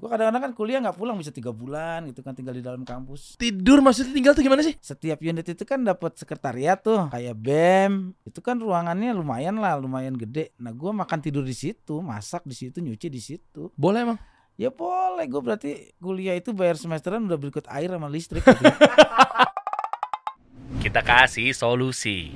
Gue kadang-kadang kan kuliah nggak pulang bisa tiga bulan gitu kan tinggal di dalam kampus. Tidur maksudnya tinggal tuh gimana sih? Setiap unit itu kan dapat sekretariat tuh kayak BEM. Itu kan ruangannya lumayan lah, lumayan gede. Nah gue makan tidur di situ, masak di situ, nyuci di situ. Boleh emang. Ya boleh, gue berarti kuliah itu bayar semesteran udah berikut air sama listrik. Gitu. Kita kasih solusi.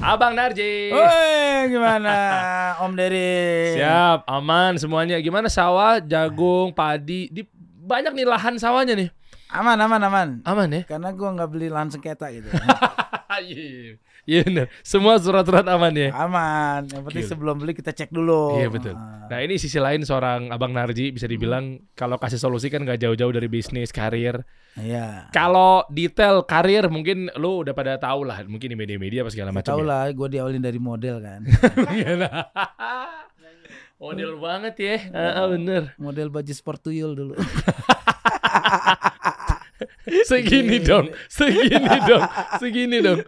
Abang Narji. Woi, gimana Om Dery? Siap, aman semuanya. Gimana sawah, jagung, padi, di banyak nih lahan sawahnya nih. Aman, aman, aman. Aman ya? Karena gua nggak beli lahan sengketa gitu. Iya, iya bener. Semua surat-surat aman ya. aman. Yang penting Gila. sebelum beli kita cek dulu. Iya betul. Ah. Nah ini sisi lain seorang Abang Narji bisa dibilang kalau kasih solusi kan gak jauh-jauh dari bisnis, karir. Iya. Kalau detail karir mungkin lu udah pada tahu lah, mungkin di media-media apa segala macam. Tahu ya. lah, gue diawalin dari model kan. Iya. Model banget ya, Ah, bener. model baju sport tuyul dulu. Segini dong, segini dong, segini dong.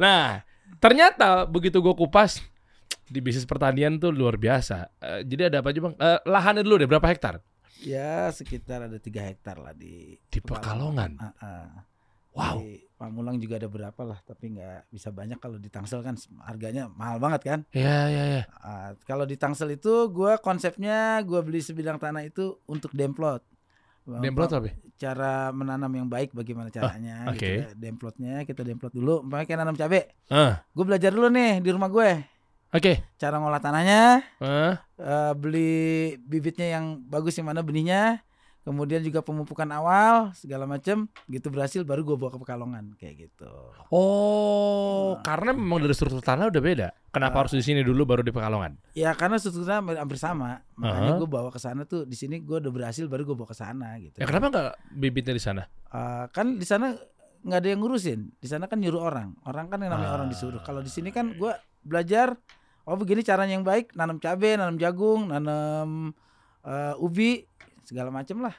Nah, ternyata begitu gue kupas di bisnis pertanian tuh luar biasa. Eh, jadi ada apa aja bang? Eh, lahannya dulu deh berapa hektar? ya sekitar ada tiga hektar lah di Di Pekalongan. Ah, ah. Wow. Di Pamulang juga ada berapa lah, tapi nggak bisa banyak kalau di Tangsel kan harganya mahal banget kan. Ya ya ya. Ah, kalau di Tangsel itu gue konsepnya gue beli sebidang tanah itu untuk demplot. Demplot apa? Cara menanam yang baik bagaimana caranya. oke. gitu ya. Demplotnya kita demplot dulu. Umpamanya kayak nanam cabe. Ah, Gue belajar dulu nih di rumah gue. Oke. Cara ngolah tanahnya. Ah, eh, beli bibitnya yang bagus yang mana benihnya. Kemudian juga pemupukan awal segala macem gitu berhasil baru gue bawa ke Pekalongan kayak gitu. Oh, karena memang dari struktur tanah udah beda. Kenapa Ah. harus di sini dulu baru di Pekalongan? Ya karena strukturnya hampir- hampir sama, makanya Aha. gue bawa ke sana tuh di sini gue udah berhasil baru gue bawa ke sana gitu. Ya kenapa nggak bibitnya di sana? Eh, kan di sana nggak ada yang ngurusin, di sana kan nyuruh orang, orang kan yang namanya Ah. orang disuruh. Kalau di sini kan gue belajar, oh begini caranya yang baik, nanam cabai, nanam jagung, nanam eh, ubi, segala macem lah.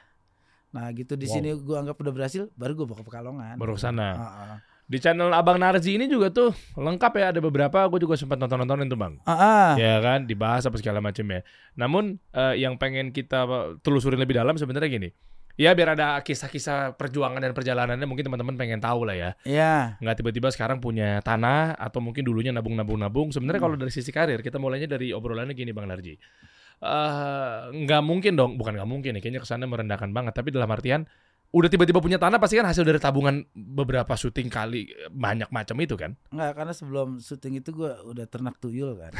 Nah gitu di Wow. sini gue anggap udah berhasil, baru gue bawa ke Pekalongan. Baru sana. Ah, ah. Di channel Abang Narji ini juga tuh lengkap ya ada beberapa gue juga sempat nonton-nontonin tuh bang. Ah, ah. Ya kan dibahas apa segala macam ya. Namun eh, yang pengen kita telusurin lebih dalam sebenarnya gini. Ya biar ada kisah-kisah perjuangan dan perjalanannya mungkin teman-teman pengen tahu lah ya. Ya, Nggak tiba-tiba sekarang punya tanah atau mungkin dulunya nabung-nabung-nabung. Sebenarnya Hmm. kalau dari sisi karir kita mulainya dari obrolannya gini Bang Narji. Eh, nggak mungkin dong, bukan nggak mungkin ya. Kayaknya kesannya merendahkan banget. Tapi dalam artian udah tiba-tiba punya tanah pasti kan hasil dari tabungan beberapa syuting kali banyak macam itu kan. nggak karena sebelum syuting itu gue udah ternak tuyul kan.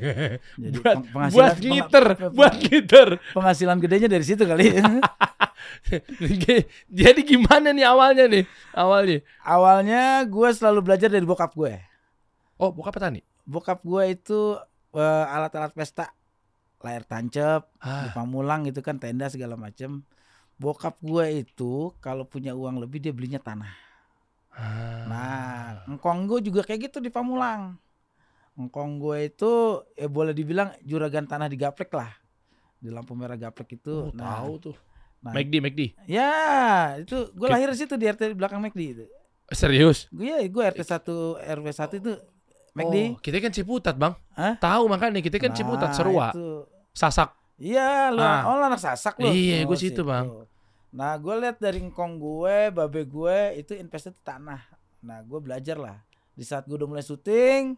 Jadi buat peng- penghasilan buat ngiter, peng- buat ngiter. penghasilan gedenya dari situ kali. Jadi gimana nih awalnya nih? Awalnya. Awalnya gue selalu belajar dari bokap gue. Oh, bukan petani. Bokap gue itu eh, alat-alat pesta, layar tancap, di Ah, Pamulang itu kan tenda segala macem. Bokap gue itu kalau punya uang lebih dia belinya tanah. ah. Nah, engkong gue juga kayak gitu di Pamulang. Engkong gue itu eh boleh dibilang juragan tanah di Gaplek lah. Di lampu merah Gaplek itu. Oh, nah, tahu tuh. nah, McD, McD. ya itu gue lahir di situ di RT di belakang McD itu. Serius? Gue ya gue RT 1 RW 1 itu McD. Oh, kita kan Ciputat, Bang. Hah? Tahu makanya kita kan Ciputat, Nah, Serua, itu. Sasak. Iya, lu Ah. oh lu anak sasak lu. Iya, Oh, gua situ, Bang. Nah, gue lihat dari ngkong gue, babe gue itu investasi tanah. Nah, gue belajar lah. Di saat gue udah mulai syuting,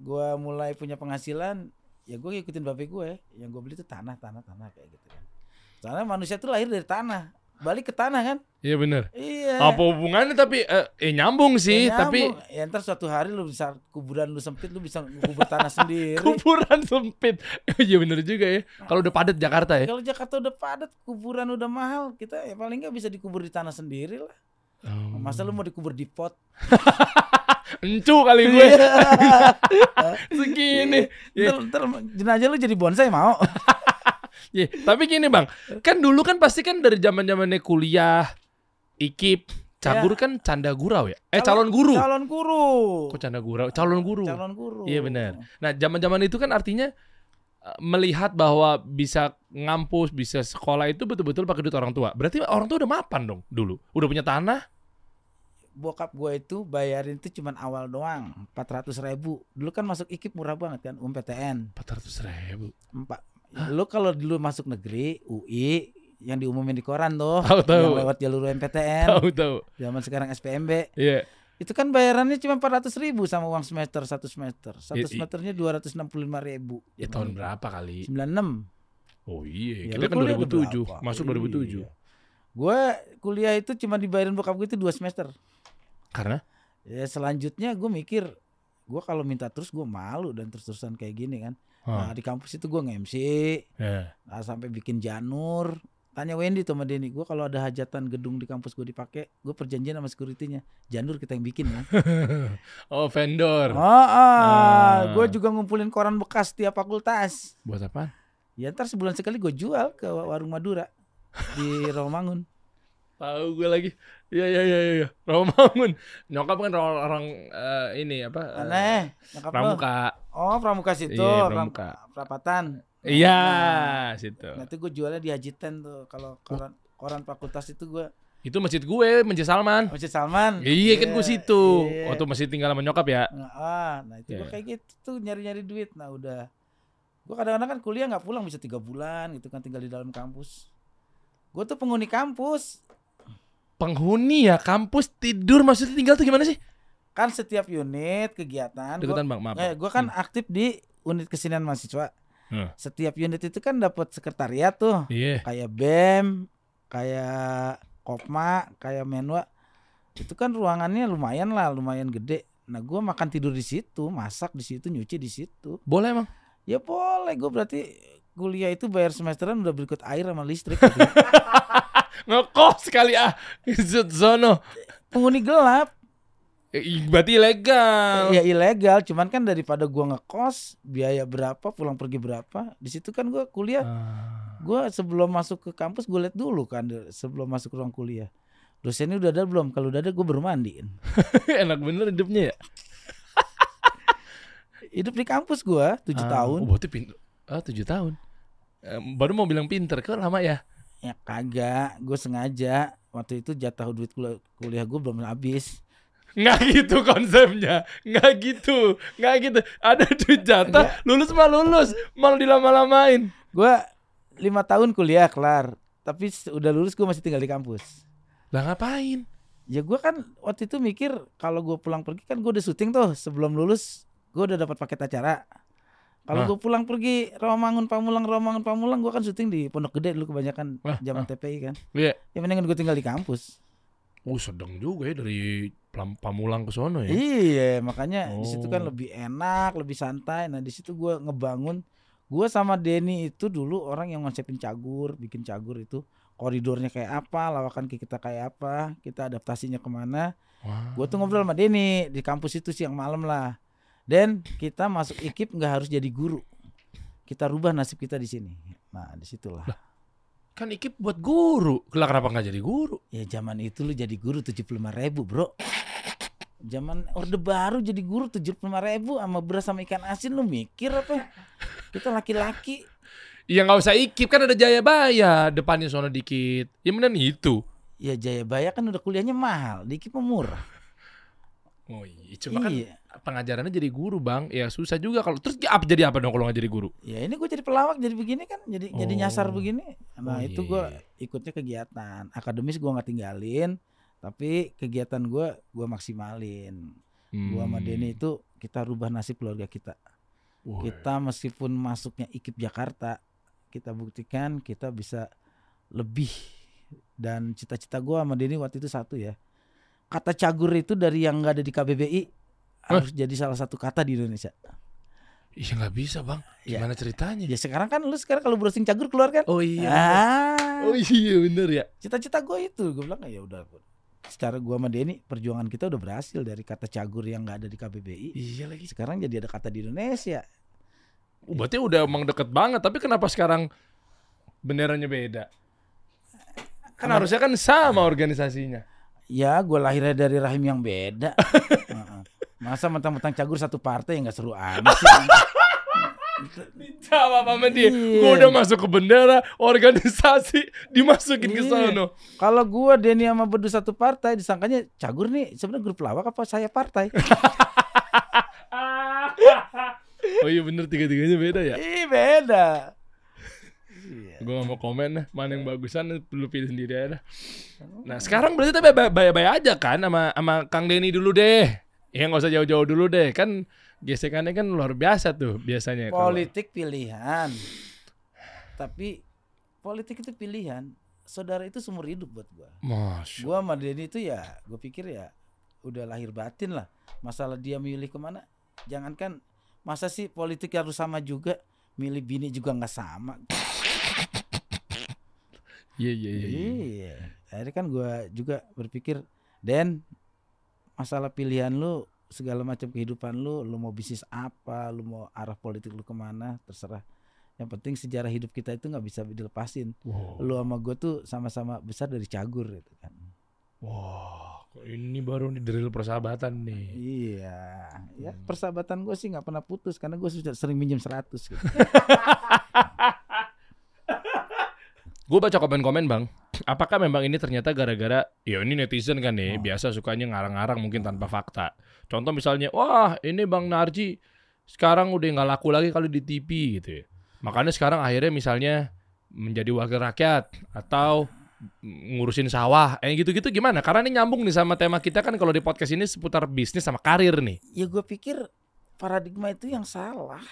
gue mulai punya penghasilan, ya gue ngikutin babe gue. Yang gue beli itu tanah, tanah, tanah kayak gitu kan. Soalnya manusia tuh lahir dari tanah, balik ke tanah kan? Iya bener. Iya. Apa hubungannya tapi eh, eh, nyambung sih, Ya, tapi nyambung. ya ntar suatu hari lu bisa kuburan lu sempit lu bisa kubur tanah sendiri. kuburan sempit. Iya bener juga ya. Kalau udah padat Jakarta ya. Kalau Jakarta udah padat, kuburan udah mahal, kita ya paling nggak bisa dikubur di tanah sendiri lah. Oh. Masa lu mau dikubur di pot? Encu kali gue. Iya. Segini. Iya. Ntar, ntar jenazah lu jadi bonsai mau? Iya, tapi gini bang, kan dulu kan pasti kan dari zaman zamannya kuliah, ikip, cabur kan canda gurau ya? Eh calon guru. Calon guru. Kok canda gurau? Calon guru. Calon guru. Iya benar. Nah zaman zaman itu kan artinya eh, melihat bahwa bisa ngampus, bisa sekolah itu betul-betul pakai duit orang tua. Berarti orang tua udah mapan dong dulu. Udah punya tanah. Bokap gue itu bayarin itu cuman awal doang, 400 ribu. Dulu kan masuk ikip murah banget kan, UMPTN. 400 ribu. Empat. Lu kalau dulu masuk negeri, UI, yang diumumin di koran tuh, Tahu, tahu. yang lewat jalur MPTN, Tahu tahu. zaman sekarang SPMB. Iya. Itu kan bayarannya cuma 400 ribu sama uang semester satu semester. Satu I- i- semesternya 265 ribu. Ya tahun berapa kali? 96. Oh iya, Ya, kita kan kuliah udah 2007, berapa? masuk Iya. 2007. Gue kuliah itu cuma dibayarin bokap gue itu dua semester. Karena Ya selanjutnya gue mikir, gue kalau minta terus gue malu dan terus-terusan kayak gini kan. Nah di kampus itu gue nge-MC, ya. nah, sampai bikin janur. Tanya Wendy tuh sama Denny, gue kalau ada hajatan gedung di kampus gue dipakai, gue perjanjian sama securitynya, janur kita yang bikin ya. Oh, vendor. Oh, ah, Ah. gue juga ngumpulin koran bekas tiap fakultas. Buat apa? Ya ntar sebulan sekali gue jual ke warung Madura di Rawamangun. Tahu gue lagi. Iya iya iya iya. Romangun. Nyokap kan orang, orang eh, ini apa? eh, Aneh, nyokap lo. Pramuka. Oh, Pramuka situ, Iya, Pram- Pramuka. Perapatan. Iya, Nah, situ. Nanti gue jualnya di Hajiten tuh. Kalau koran koran fakultas itu gue Itu masjid gue, Masjid Salman. Masjid Salman. Iya kan gue situ. iya. Waktu masih tinggal sama nyokap ya. Nah, ah, nah itu Iya. gue kayak gitu tuh nyari-nyari duit. Nah udah, gue kadang-kadang kan kuliah nggak pulang bisa tiga bulan gitu kan tinggal di dalam kampus. Gue tuh penghuni kampus. Penghuni ya kampus tidur maksudnya tinggal tuh gimana sih? Kan setiap unit kegiatan. Gue Deketan Bang, maaf. eh, gua kan aktif di unit kesenian mahasiswa. Hmm. Setiap unit itu kan dapat sekretariat tuh. Iya. Kayak BEM, kayak Kopma, kayak Menwa. Itu kan ruangannya lumayan lah, lumayan gede. Nah, gua makan tidur di situ, masak di situ, nyuci di situ. Boleh emang. Ya boleh, gue berarti kuliah itu bayar semesteran udah berikut air sama listrik. gitu. Ngekos kali ah. Zono. Penghuni gelap, Eh, Berarti ilegal. ya ilegal. Cuman kan daripada gua ngekos, biaya berapa, pulang pergi berapa. Di situ kan gua kuliah, Ah. gua sebelum masuk ke kampus gue lihat dulu kan, sebelum masuk ruang kuliah. Dosennya udah ada belum? Kalau udah ada gue baru mandiin. Enak bener hidupnya ya. Hidup di kampus gua 7 Ah, tahun. Oh, berarti pinter. Ah, tujuh tahun. Baru mau bilang pinter, kok lama ya? Ya kagak, gue sengaja waktu itu jatah duit kuliah, kuliah gue belum habis. Nggak gitu konsepnya. Nggak gitu. Nggak gitu. Ada duit jatah, lulus mah lulus. Malah dilama-lamain. Gua lima tahun kuliah kelar, tapi udah lulus gue masih tinggal di kampus. Lah ngapain? Ya gua kan waktu itu mikir kalau gue pulang pergi kan gue udah syuting tuh sebelum lulus gue udah dapat paket acara. Kalau gue pulang pergi Rawamangun Pamulang Rawamangun Pamulang gue kan syuting di Pondok Gede dulu kebanyakan zaman TPI kan. Iya. Ya mendingan gue tinggal di kampus. Oh, sedang juga ya dari Pamulang ke sono ya. Iya, makanya di situ kan Oh. lebih enak, lebih santai. Nah, di situ gua ngebangun gua sama Denny itu dulu orang yang ngonsepin cagur, bikin cagur itu koridornya kayak apa, lawakan kita kayak apa, kita adaptasinya ke mana. Wah. Gua tuh ngobrol sama Denny di kampus itu siang malam lah. Dan kita masuk ikip nggak harus jadi guru. Kita rubah nasib kita di sini. Nah, di situlah. Kan Ikip buat guru. Lah kenapa nggak jadi guru? Ya zaman itu lu jadi guru 75 ribu bro Zaman orde baru jadi guru 75 ribu sama beras sama ikan asin lu mikir apa? Kita laki-laki Ya nggak usah Ikip kan ada Jayabaya depannya sono dikit. Ya bener itu. Ya Jayabaya kan udah kuliahnya mahal Dikit mah murah Oh iya, cuma kan Iya pengajarannya jadi guru bang. Ya susah juga kalau terus apa jadi apa dong kalau nggak jadi guru? Ya ini gue jadi pelawak jadi begini kan Jadi jadi nyasar Oh. begini Nah Oh, itu iya, gue iya. ikutnya kegiatan Akademis gue nggak tinggalin Tapi kegiatan gue gue maksimalin Gue sama Hmm. Denny itu kita rubah nasib keluarga kita Wah. kita meskipun masuknya IKIP Jakarta kita buktikan kita bisa lebih dan cita-cita gua sama Denny waktu itu satu ya kata cagur itu dari yang nggak ada di KBBI harus jadi salah satu kata di Indonesia Iya nggak bisa bang. Ya. Gimana ceritanya? ya sekarang kan lu sekarang kalau browsing cagur keluar kan Oh iya. ah Oh iya bener ya. cita-cita gua itu gue bilang ya udah secara gua sama Denny perjuangan kita udah berhasil dari kata cagur yang nggak ada di KBBI Iya lagi. sekarang jadi ada kata di Indonesia Oh, berarti udah emang deket banget. Tapi kenapa sekarang benderanya beda? Kan Kenapa? harusnya kan sama organisasinya. Ya, gue lahirnya dari rahim yang beda. Heeh. Masa mentang-mentang cagur satu partai nggak seru amat sih. Jawab sama dia. Iya. Gue udah masuk ke bendera, organisasi dimasukin ke Iya. sono. Kalau gue Denny sama Bedu satu partai, disangkanya cagur nih sebenarnya grup lawak apa saya partai? oh iya bener tiga-tiganya beda ya. Ih beda. Iya. Gue gak mau komen mana yang bagusan lu pilih sendiri aja dah. Nah sekarang berarti tapi bayar-bayar aja kan sama sama Kang Denny dulu deh. Ya nggak usah jauh-jauh dulu deh, kan gesekannya kan luar biasa tuh biasanya. kalau- Politik pilihan. Tapi politik itu pilihan. Saudara itu seumur hidup buat gua. Masya. Gua sama Denny itu ya, gue pikir ya udah lahir batin lah. Masalah dia milih ke mana, jangankan masa sih politik harus sama juga, milih bini juga nggak sama. Iya iya iya. iya. Iya. Akhirnya kan gua juga berpikir, Den, masalah pilihan lu segala macam kehidupan lu, lu mau bisnis apa, lu mau arah politik lu ke mana, terserah. Yang penting sejarah hidup kita itu nggak bisa dilepasin. Wow. Lu sama gue tuh sama-sama besar dari cagur gitu kan. Wah, kok ini baru nih drill persahabatan nih. Iya, ya Hmm. persahabatan gue sih nggak pernah putus karena gue sudah sering minjem 100 gitu. Gue baca komen-komen bang, apakah memang ini ternyata gara-gara, ya ini netizen kan nih, Oh. biasa sukanya ngarang-ngarang mungkin tanpa fakta. Contoh misalnya, wah ini bang Narji sekarang udah nggak laku lagi kalau di TV gitu ya. Makanya sekarang akhirnya misalnya menjadi wakil rakyat atau ngurusin sawah, eh gitu-gitu gimana? Karena ini nyambung nih sama tema kita kan kalau di podcast ini seputar bisnis sama karir nih. Ya gue pikir paradigma itu yang salah.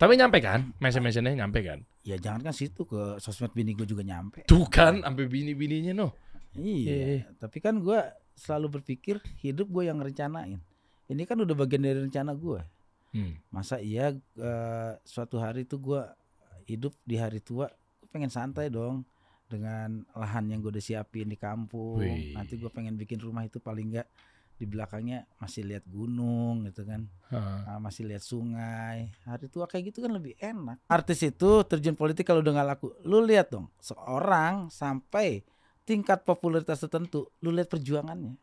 Tapi nyampe kan, mention-mentionnya nyampe kan? Ya jangan kan situ ke sosmed bini gue juga nyampe. Tuh kan, sampai bini-bininya noh. Iya, tapi kan gue selalu berpikir hidup gue yang rencanain. Ini kan udah bagian dari rencana gue. Hmm. Masa iya eh, suatu hari tuh gue hidup di hari tua, pengen santai dong dengan lahan yang gue udah siapin di kampung. Wih. Nanti gue pengen bikin rumah itu paling enggak di belakangnya masih lihat gunung gitu kan. Ah, masih lihat sungai. Hari tua kayak gitu kan lebih enak. Artis itu terjun politik kalau udah nggak laku, lu lihat dong, seorang sampai tingkat popularitas tertentu, lu lihat perjuangannya.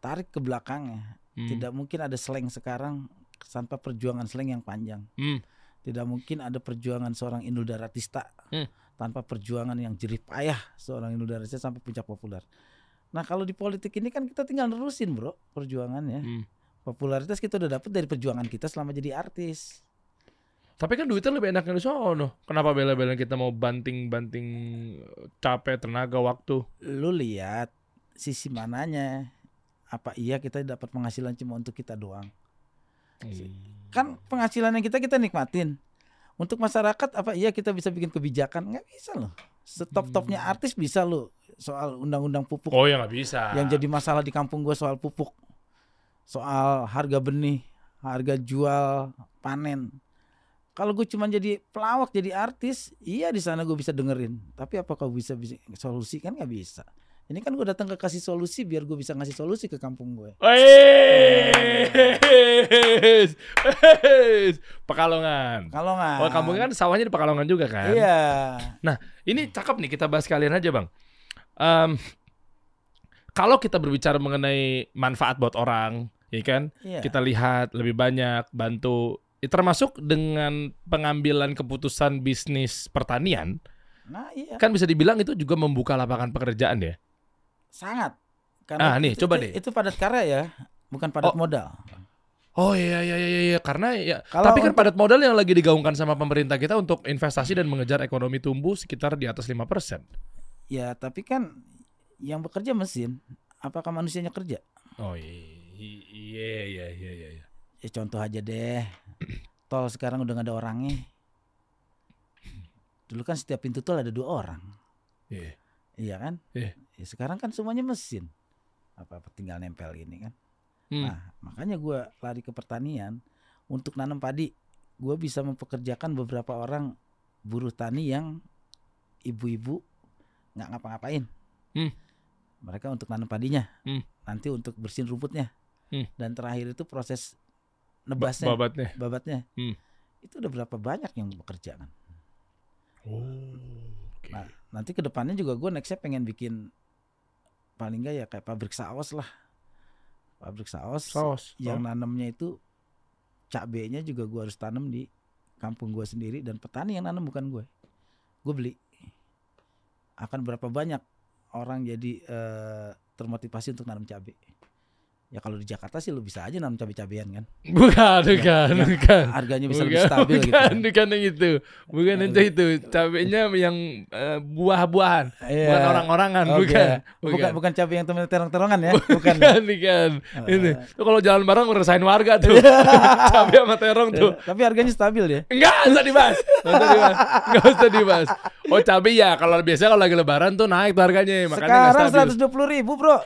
Tarik ke belakangnya. Hmm. Tidak mungkin ada slang sekarang tanpa perjuangan slang yang panjang. Hmm. Tidak mungkin ada perjuangan seorang Inul Daratista Hmm. tanpa perjuangan yang jerih payah seorang Inul Daratista sampai puncak populer. Nah kalau di politik ini kan kita tinggal nerusin bro perjuangannya. Hmm. Popularitas kita udah dapet dari perjuangan kita selama jadi artis. Tapi kan duitnya lebih enak di sono. Kenapa bela-belain kita mau banting-banting capek, tenaga, waktu? Lu lihat sisi mananya. Apa iya kita dapat penghasilan cuma untuk kita doang? Kan penghasilan yang kita kita nikmatin. Untuk masyarakat apa iya kita bisa bikin kebijakan? Nggak bisa loh. Setop-topnya artis bisa loh soal undang-undang pupuk Oh ya nggak bisa. yang jadi masalah di kampung gue soal pupuk, soal harga benih, harga jual panen. Kalau gue cuma jadi pelawak, jadi artis, iya di sana gue bisa dengerin. Tapi apakah bisa bisa solusi kan nggak bisa. Ini kan gue datang ke kasih solusi biar gue bisa ngasih solusi ke kampung gue. Wes. Pekalongan. Nggak, Oh kampung kan sawahnya di Pekalongan juga kan? Iya. Ini cakep nih kita bahas kalian aja bang. Em, kalau kita berbicara mengenai manfaat buat orang, ya kan? Iya. Kita lihat lebih banyak bantu. Ya, termasuk dengan pengambilan keputusan bisnis pertanian, Nah iya. kan bisa dibilang itu juga membuka lapangan pekerjaan ya. Sangat. Ah, nih, itu, coba itu- deh. Itu padat karya ya, bukan padat Oh. modal. Oh iya iya iya iya karena ya Kalau tapi kan padat modal yang lagi digaungkan sama pemerintah kita untuk investasi dan mengejar ekonomi tumbuh sekitar di atas 5%. Ya tapi kan yang bekerja mesin, apakah manusianya kerja? Oh iya iya iya iya iya. iya. Ya contoh aja deh. Tol sekarang udah gak ada orangnya. Dulu kan setiap pintu tol ada dua orang. Iya. Iya kan? Iya. Ya, sekarang kan semuanya mesin. Apa-apa tinggal nempel gini kan. Hmm. Nah, makanya gua lari ke pertanian untuk nanam padi. Gua bisa mempekerjakan beberapa orang buruh tani yang ibu-ibu nggak ngapa-ngapain. Hmm. Mereka untuk nanam padinya. Hmm. Nanti untuk bersihin rumputnya. Hmm. Dan terakhir itu proses Ba- nebasnya, babatnya. babatnya. Hmm. Itu udah berapa banyak yang bekerja kan. Oh. Oke. Nah, nanti ke depannya juga gue nextnya pengen bikin paling enggak ya kayak pabrik saus lah. Pabrik saus, Saus. yang Oh. nanamnya itu cabenya juga gue harus tanam di kampung gue sendiri dan petani yang nanam bukan gue. Gue beli. Akan berapa banyak orang jadi eh, termotivasi untuk nanam cabai. Ya kalau di Jakarta sih lu bisa aja nanam cabai-cabean kan. Bukan, bukan, yang bukan. Harganya bisa bukan, lebih stabil gitu. bukan, kan. bukan yang itu. Bukan Ya, itu itu. Cabenya yang eh, buah-buahan, Iya. bukan orang-orangan, Oke. bukan. Bukan bukan cabai yang temen terong-terongan ya, bukan. Bukan, bukan. Ini. Tuh kalau jalan bareng ngerasain warga tuh. Cabai sama terong tuh. Tapi harganya stabil ya. Enggak, enggak usah dibahas. Enggak usah dibahas. Enggak usah dibahas. Oh, cabai ya kalau biasanya kalau lagi lebaran tuh naik tuh harganya, makanya Sekarang stabil. seratus dua puluh ribu bro,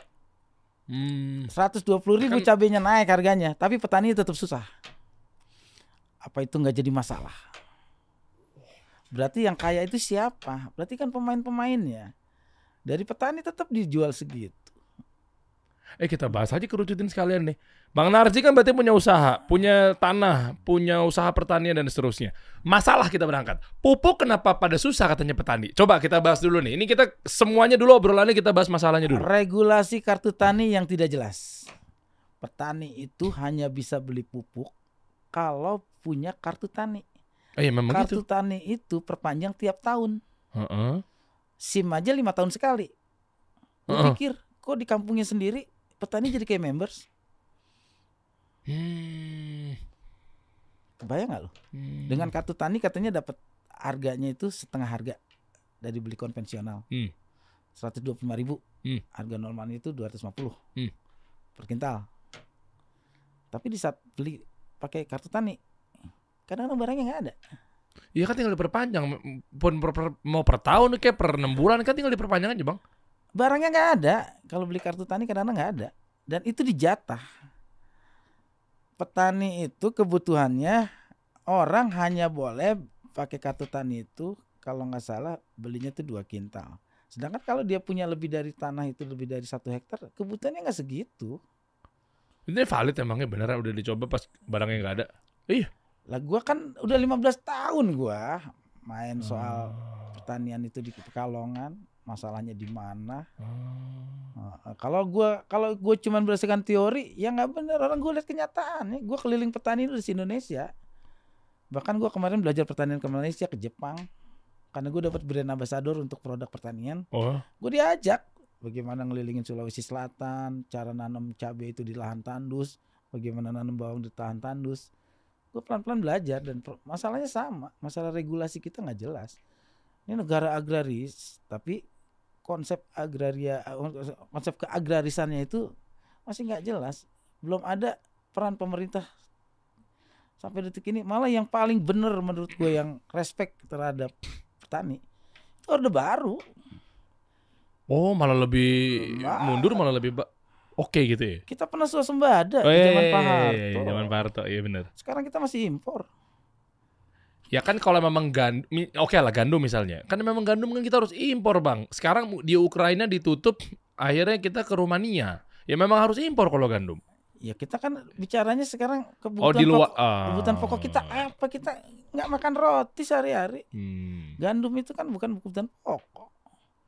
Hmm. seratus dua puluh ribu Kan- cabainya naik harganya, tapi petani tetap susah. Apa itu nggak jadi masalah? Berarti yang kaya itu siapa? Berarti kan pemain-pemainnya. Dari petani tetap dijual segitu. Eh kita bahas aja kerucutin sekalian nih. Bang Narji kan berarti punya usaha, punya tanah, punya usaha pertanian dan seterusnya. Masalah kita berangkat. Pupuk kenapa pada susah katanya petani? Coba kita bahas dulu nih. Ini kita semuanya dulu obrolannya kita bahas masalahnya dulu. Regulasi kartu tani yang tidak jelas. Petani itu hanya bisa beli pupuk kalau punya kartu tani. Oh iya memang Kartu gitu. tani itu perpanjang tiap tahun. Heeh. SIM aja lima tahun sekali. Gue Heeh. pikir kok di kampungnya sendiri petani jadi kayak members. Hmm. Kebayang nggak lo? Hmm. Dengan kartu tani katanya dapat harganya itu setengah harga dari beli konvensional. Hmm. 125 ribu. Hmm. Harga normalnya itu 250 Hmm. per kintal. Tapi di saat beli pakai kartu tani, kadang barangnya nggak ada. Iya kan tinggal diperpanjang. Pun per, per- mau per tahun kayak per enam bulan kan tinggal diperpanjang aja bang. Barangnya nggak ada. Kalau beli kartu tani kadang-kadang nggak ada. Dan itu dijatah. Petani itu kebutuhannya orang hanya boleh pakai kartu tani itu kalau nggak salah belinya tuh dua kintal. Sedangkan kalau dia punya lebih dari tanah itu lebih dari satu hektar, kebutuhannya nggak segitu. Ini valid emangnya bener udah dicoba pas barangnya nggak ada. Lah gua kan udah 15 tahun gua main soal Oh. pertanian itu di Pekalongan, masalahnya di mana. Heeh, kalau gua kalau gue cuman berdasarkan teori ya nggak bener. Orang gue lihat kenyataan ya. Gue keliling petani di Indonesia. Bahkan gua kemarin belajar pertanian ke Malaysia ke Jepang. Karena gue dapat brand ambassador untuk produk pertanian. Oh. gue diajak bagaimana ngelilingin Sulawesi Selatan cara nanam cabai itu di lahan tandus bagaimana nanam bawang di lahan tandus. Gue pelan-pelan belajar dan masalahnya sama. Masalah regulasi kita nggak jelas. Ini negara agraris tapi konsep agraria konsep keagrarisannya itu masih nggak jelas belum ada peran pemerintah sampai detik ini malah yang paling bener menurut gue yang respect terhadap petani itu orde baru Oh, malah lebih Lah. mundur malah lebih ba- oke gitu ya. kita pernah swasembada Oh, di iya, zaman iya, Pak iya, Harto iya, zaman Pak Harto, iya benar. sekarang kita masih impor Ya kan kalau memang gandum, oke lah gandum misalnya. Kan memang gandum kan kita harus impor bang. Sekarang di Ukraina ditutup, akhirnya kita ke Rumania. Ya memang harus impor kalau gandum. ya kita kan bicaranya sekarang Oh kebutuhan di luar. pokok, kebutuhan pokok kita apa kita nggak makan roti sehari-hari Hmm. Gandum itu kan bukan kebutuhan pokok.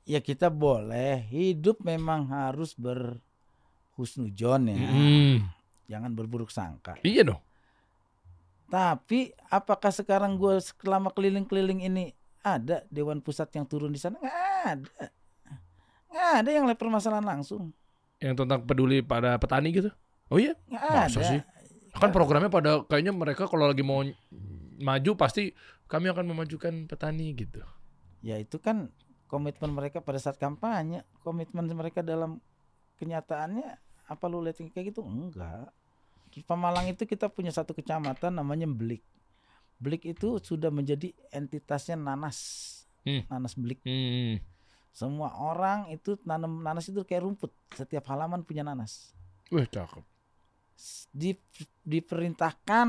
Ya kita boleh hidup memang harus berhusnujon ya. Hmm. Jangan berburuk sangka. Iya dong. Tapi apakah sekarang gue selama keliling-keliling ini ada dewan pusat yang turun di sana? Nggak ada. Nggak ada yang lihat permasalahan langsung. Yang tentang peduli pada petani gitu. Oh iya. Nggak Masa ada. sih? Kan programnya pada kayaknya mereka kalau lagi mau maju pasti kami akan memajukan petani gitu. Ya itu kan komitmen mereka pada saat kampanye. Komitmen mereka dalam kenyataannya apa lu lihat kayak gitu? Enggak. Di Pemalang itu kita punya satu kecamatan namanya Belik. Belik itu sudah menjadi entitasnya nanas. Hmm. Nanas Belik. Hmm. Semua orang itu nanam nanas itu kayak rumput. Setiap halaman punya nanas. Wih cakep. Di, diperintahkan,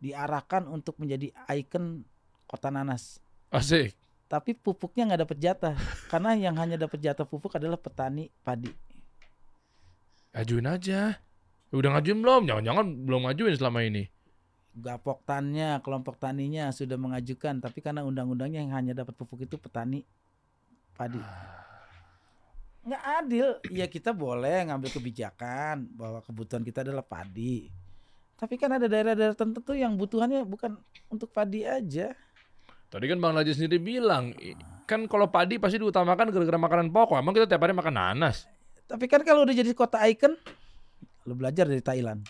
diarahkan untuk menjadi ikon kota nanas. Asik. Tapi pupuknya nggak dapat jatah karena yang hanya dapat jatah pupuk adalah petani padi. Ajuin aja. Udah ngajuin belum? Jangan-jangan belum ngajuin selama ini. Gapok tannya, kelompok taninya sudah mengajukan, tapi karena undang-undangnya yang hanya dapat pupuk itu petani padi. Nggak adil. Ya kita boleh ngambil kebijakan bahwa kebutuhan kita adalah padi. Tapi kan ada daerah-daerah tertentu yang butuhannya bukan untuk padi aja. Tadi kan Bang Laji sendiri bilang, kan kalau padi pasti diutamakan gara-gara makanan pokok. Emang kita tiap hari makan nanas. Tapi kan kalau udah jadi kota ikon, Lu belajar dari Thailand.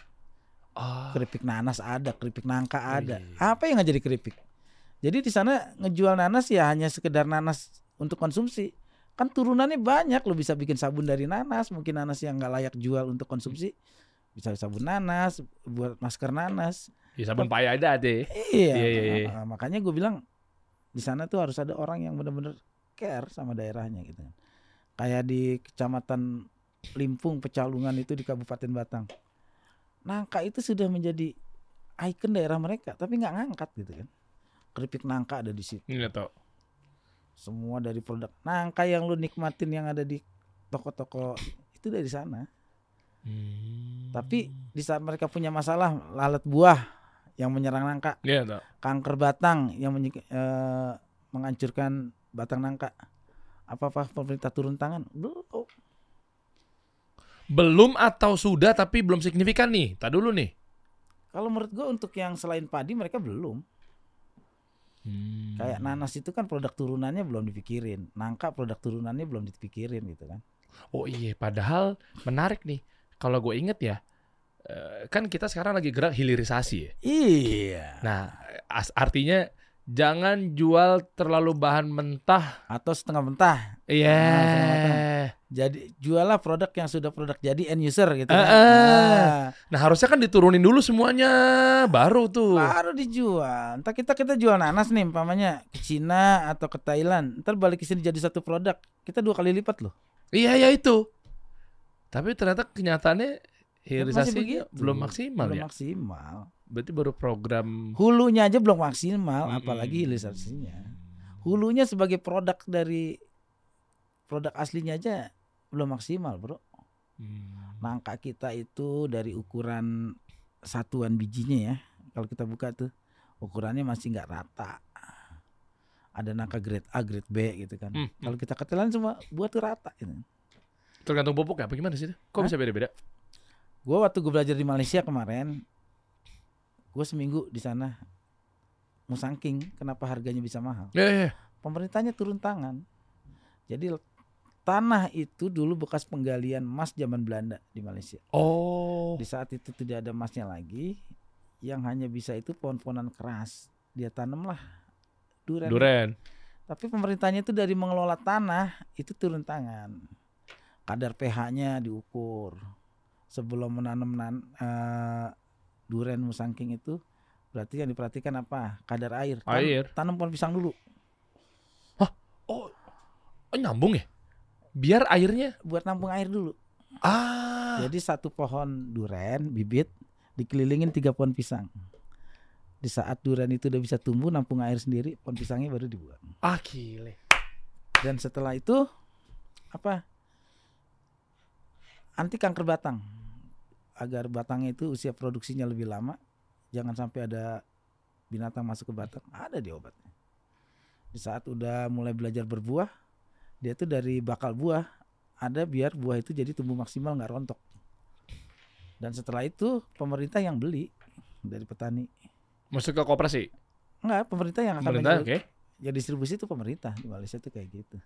Ah, Keripik nanas ada, keripik nangka ada. Iya. Apa yang nggak jadi keripik? Jadi di sana ngejual nanas ya hanya sekedar nanas untuk konsumsi. Kan turunannya banyak, lu bisa bikin sabun dari nanas, mungkin nanas yang nggak layak jual untuk konsumsi. Bisa sabun nanas, buat masker nanas. ya sabun payah ada deh. Iya. Iya, iya, iya. Nah, makanya gue bilang di sana tuh harus ada orang yang benar-benar care sama daerahnya gitu. Kayak di kecamatan Limpung, Pecalungan itu di Kabupaten Batang. Nangka itu sudah menjadi ikon daerah mereka, tapi nggak ngangkat gitu kan. Keripik nangka ada di situ. Ini tau. Semua dari produk nangka yang lu nikmatin yang ada di toko-toko itu dari sana. Hmm. Tapi di saat mereka punya masalah lalat buah yang menyerang nangka, Iya tau. kanker batang yang menyi- eh, menghancurkan batang nangka. Apa-apa pemerintah turun tangan? Belum. Belum atau sudah tapi belum signifikan nih. Tak dulu nih. Kalau menurut gue untuk yang selain padi mereka belum. Hmm. Kayak nanas itu kan produk turunannya belum dipikirin. Nangka produk turunannya belum dipikirin gitu kan. Oh iya, padahal menarik nih. Kalau gue inget ya, eh, kan kita sekarang lagi gerak hilirisasi ya. Iya. Nah, artinya jangan jual terlalu bahan mentah. Atau setengah mentah. Iya. setengah matang. Jadi jualah produk yang sudah produk jadi end user gitu kan. Eh. Nah, Nah, harusnya kan diturunin dulu semuanya, baru tuh. baru dijual. Entar kita kita jual nanas nih umpamanya ke Cina atau ke Thailand. Ntar balik ke sini jadi satu produk. Kita dua kali lipat loh. Iya, ya itu. Tapi ternyata kenyataannya Ya, hilirisasinya begitu. belum maksimal belum ya. maksimal. Berarti baru program Hulunya aja belum maksimal, Mm-mm. apalagi hilirisasinya. Hulunya sebagai produk dari produk aslinya aja belum maksimal, Bro. Hmm. Nangka kita itu dari ukuran satuan bijinya ya. Kalau kita buka tuh ukurannya masih nggak rata. Ada nangka grade A, grade B gitu kan. Hmm, hmm. Kalau kita ke Thailand semua buat tuh rata gitu. Tergantung pupuk ya, apa gimana sih? itu? Kok Hah? bisa beda-beda? Gue waktu gue belajar di Malaysia kemarin, gue seminggu di sana musangking. Kenapa harganya bisa mahal? Ya, ya. Pemerintahnya turun tangan. Jadi tanah itu dulu bekas penggalian emas zaman Belanda di Malaysia. Oh. Di saat itu tidak ada emasnya lagi, yang hanya bisa itu pohon-pohonan keras. Dia tanamlah durian. Duren. Tapi pemerintahnya itu dari mengelola tanah itu turun tangan. Kadar pH-nya diukur. Sebelum menanam nan, eh, durian musangking itu berarti yang diperhatikan apa? Kadar air. Tan- Air. Tanam pohon pisang dulu Oh. oh, nyambung ya? Biar airnya buat nampung air dulu. ah. Jadi satu pohon duren bibit dikelilingin tiga pohon pisang. Di saat duren itu udah bisa tumbuh nampung air sendiri, pohon pisangnya baru dibuang. Ah, gile. Dan setelah itu apa? Anti kanker batang. Agar batangnya itu usia produksinya lebih lama, jangan sampai ada binatang masuk ke batang. Ada di obatnya. Di saat udah mulai belajar berbuah, dia tuh dari bakal buah ada biar buah itu jadi tumbuh maksimal nggak rontok. Dan setelah itu pemerintah yang beli dari petani. Masuk ke koperasi. Enggak, pemerintah yang akan Pemerintah, oke. Ya distribusi itu pemerintah di Malaysia tuh kayak gitu.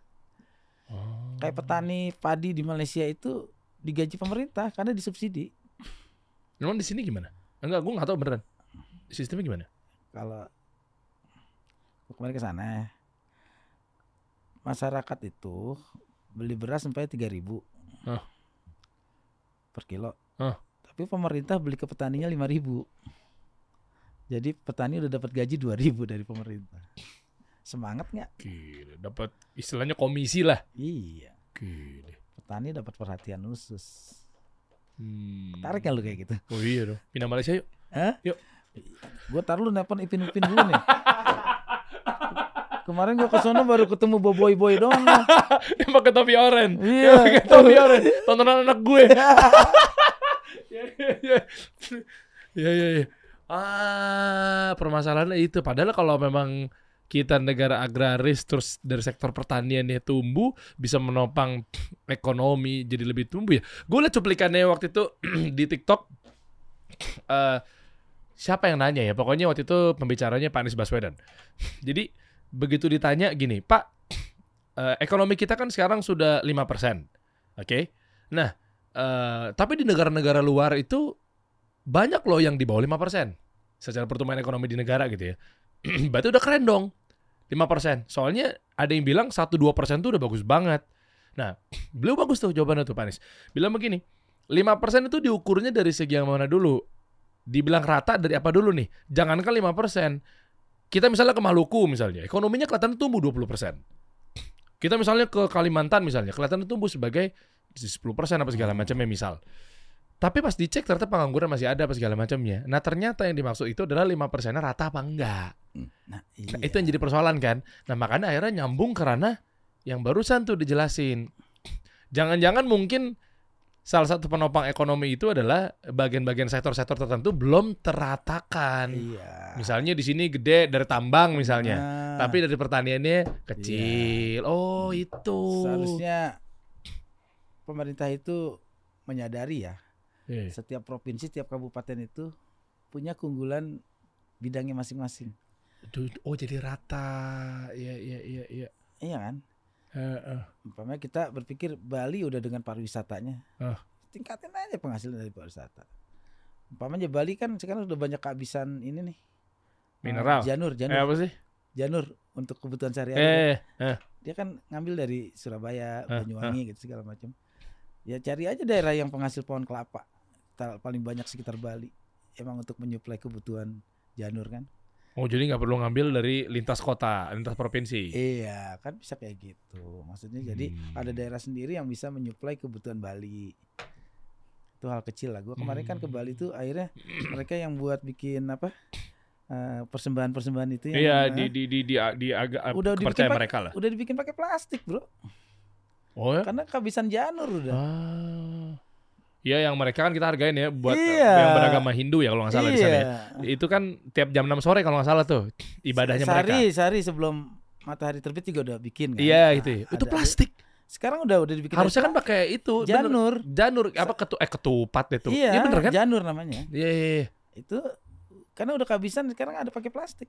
Oh. Kayak petani padi di Malaysia itu digaji pemerintah karena disubsidi. Emang di sini gimana? Enggak, gue nggak tahu beneran. Sistemnya gimana? Kalau kemarin ke sana, masyarakat itu beli beras sampai 3000 Hah. per kilo. Hah. Tapi pemerintah beli ke petaninya 5000 Jadi petani udah dapat gaji 2000 dari pemerintah. Semangat nggak? Gile, dapat istilahnya komisi lah. Iya. Gile. Petani dapat perhatian khusus. Hmm. Tarik kan lu kayak gitu? Oh iya dong. Pindah Malaysia yuk. Gue taruh lu nelpon Ipin Ipin dulu nih. Kemarin gue ke sana baru ketemu boboy boy doang. lah. Yang pakai topi oranye. Iya. Pakai topi oranye. Tontonan anak gue. Iya, iya, iya. Iya, iya, iya. Ah, permasalahannya itu. Padahal kalau memang kita negara agraris terus dari sektor pertaniannya tumbuh bisa menopang ekonomi jadi lebih tumbuh ya. Gue liat cuplikannya waktu itu di TikTok. eh siapa yang nanya ya? Pokoknya waktu itu pembicaranya Pak Anies Baswedan. Jadi begitu ditanya gini, Pak, eh, ekonomi kita kan sekarang sudah 5%. Oke. Nah, eh tapi di negara-negara luar itu banyak loh yang di bawah 5% secara pertumbuhan ekonomi di negara gitu ya. Berarti udah keren dong. 5%. Soalnya ada yang bilang 1 2% tuh udah bagus banget. Nah, beliau bagus tuh jawabannya tuh Panis. Bilang begini, 5% itu diukurnya dari segi yang mana dulu? Dibilang rata dari apa dulu nih? Jangankan 5%. Kita misalnya ke Maluku misalnya, ekonominya kelihatan tumbuh 20%. Kita misalnya ke Kalimantan misalnya, kelihatan tumbuh sebagai 10% apa segala macamnya misal. Tapi pas dicek ternyata pengangguran masih ada apa segala macamnya. Nah ternyata yang dimaksud itu adalah 5 persennya rata apa enggak. Nah, Nah, iya. itu yang jadi persoalan kan. Nah makanya akhirnya nyambung karena yang barusan tuh dijelasin. Jangan-jangan mungkin salah satu penopang ekonomi itu adalah bagian-bagian sektor-sektor tertentu belum teratakan. Iya. Misalnya di sini gede dari tambang misalnya, Nah, tapi dari pertaniannya kecil. Oh itu. seharusnya pemerintah itu menyadari ya, Iya. setiap provinsi, setiap kabupaten itu punya keunggulan bidangnya masing-masing. Oh jadi rata. Iya iya iya iya. Iya kan? Heeh. Umpamanya kita berpikir Bali udah dengan pariwisatanya, Ah. tingkatin aja penghasilan dari pariwisata. Umpamanya Bali kan sekarang udah banyak kehabisan ini nih. Mineral. Eh, janur, Eh, janur, apa sih? janur untuk kebutuhan sehari-hari. Eh, Dia kan ngambil dari Surabaya, Ah, Banyuwangi gitu segala macam. Ya cari aja daerah yang penghasil pohon kelapa. Ta- Paling banyak sekitar Bali. Emang untuk menyuplai kebutuhan janur kan. oh jadi nggak perlu ngambil dari lintas kota, lintas provinsi. Iya, kan bisa kayak gitu. Maksudnya jadi Hmm. ada daerah sendiri yang bisa menyuplai kebutuhan Bali. Itu hal kecil lah. Gua kemarin kan ke Hmm. Bali tuh akhirnya mereka yang buat bikin apa? eh, persembahan-persembahan itu yang Iya eh, di di di di, di agak Udah dibikin percaya pak- mereka lah. udah dibikin pakai plastik, Bro. Oh ya. Karena kehabisan janur udah. Ah. Iya yang mereka kan kita hargain ya buat Iya. yang beragama Hindu ya kalau nggak salah di sana ya. iya. Itu kan tiap jam 6 sore kalau nggak salah tuh ibadahnya sehari, mereka. Sehari sebelum matahari terbit juga udah bikin kan. Iya Nah, itu. ya. Itu ada- plastik. Sekarang udah udah dibikin Harusnya kan pakai itu bener. janur. Janur apa ketu eh ketupat tuh. Iya, bener kan? janur namanya. Iya iya. iya. Itu karena udah kehabisan sekarang ada pakai plastik.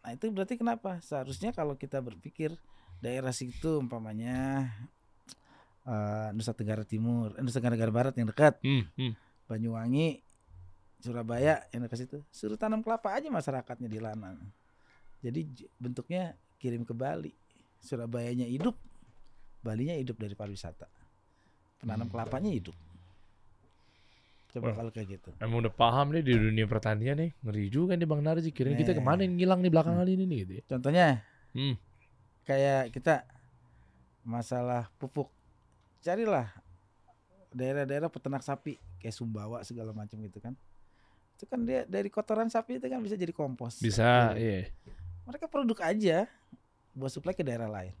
Nah, itu berarti kenapa? Seharusnya kalau kita berpikir daerah situ umpamanya eh, Nusa Tenggara Timur, eh, Nusa Tenggara Barat yang dekat, Hmm, hmm. Banyuwangi, Surabaya yang dekat situ, suruh tanam kelapa aja masyarakatnya di Lanang. Jadi bentuknya kirim ke Bali. Surabayanya hidup, Balinya hidup dari pariwisata. Penanam Hmm. kelapanya hidup. Coba kalau kayak gitu. Emang udah paham nih di dunia pertanian nih. Ngeri juga nih Bang Narji. Kirain kita Nih. ke mana yang ngilang nih belakangan ini nih gitu ya. Contohnya Hmm. kayak kita masalah pupuk. Carilah daerah-daerah peternak sapi kayak Sumbawa segala macam gitu kan. Itu kan dia dari kotoran sapi itu kan bisa jadi kompos. Bisa, Iya. iya. Mereka produk aja buat suplai ke daerah lain.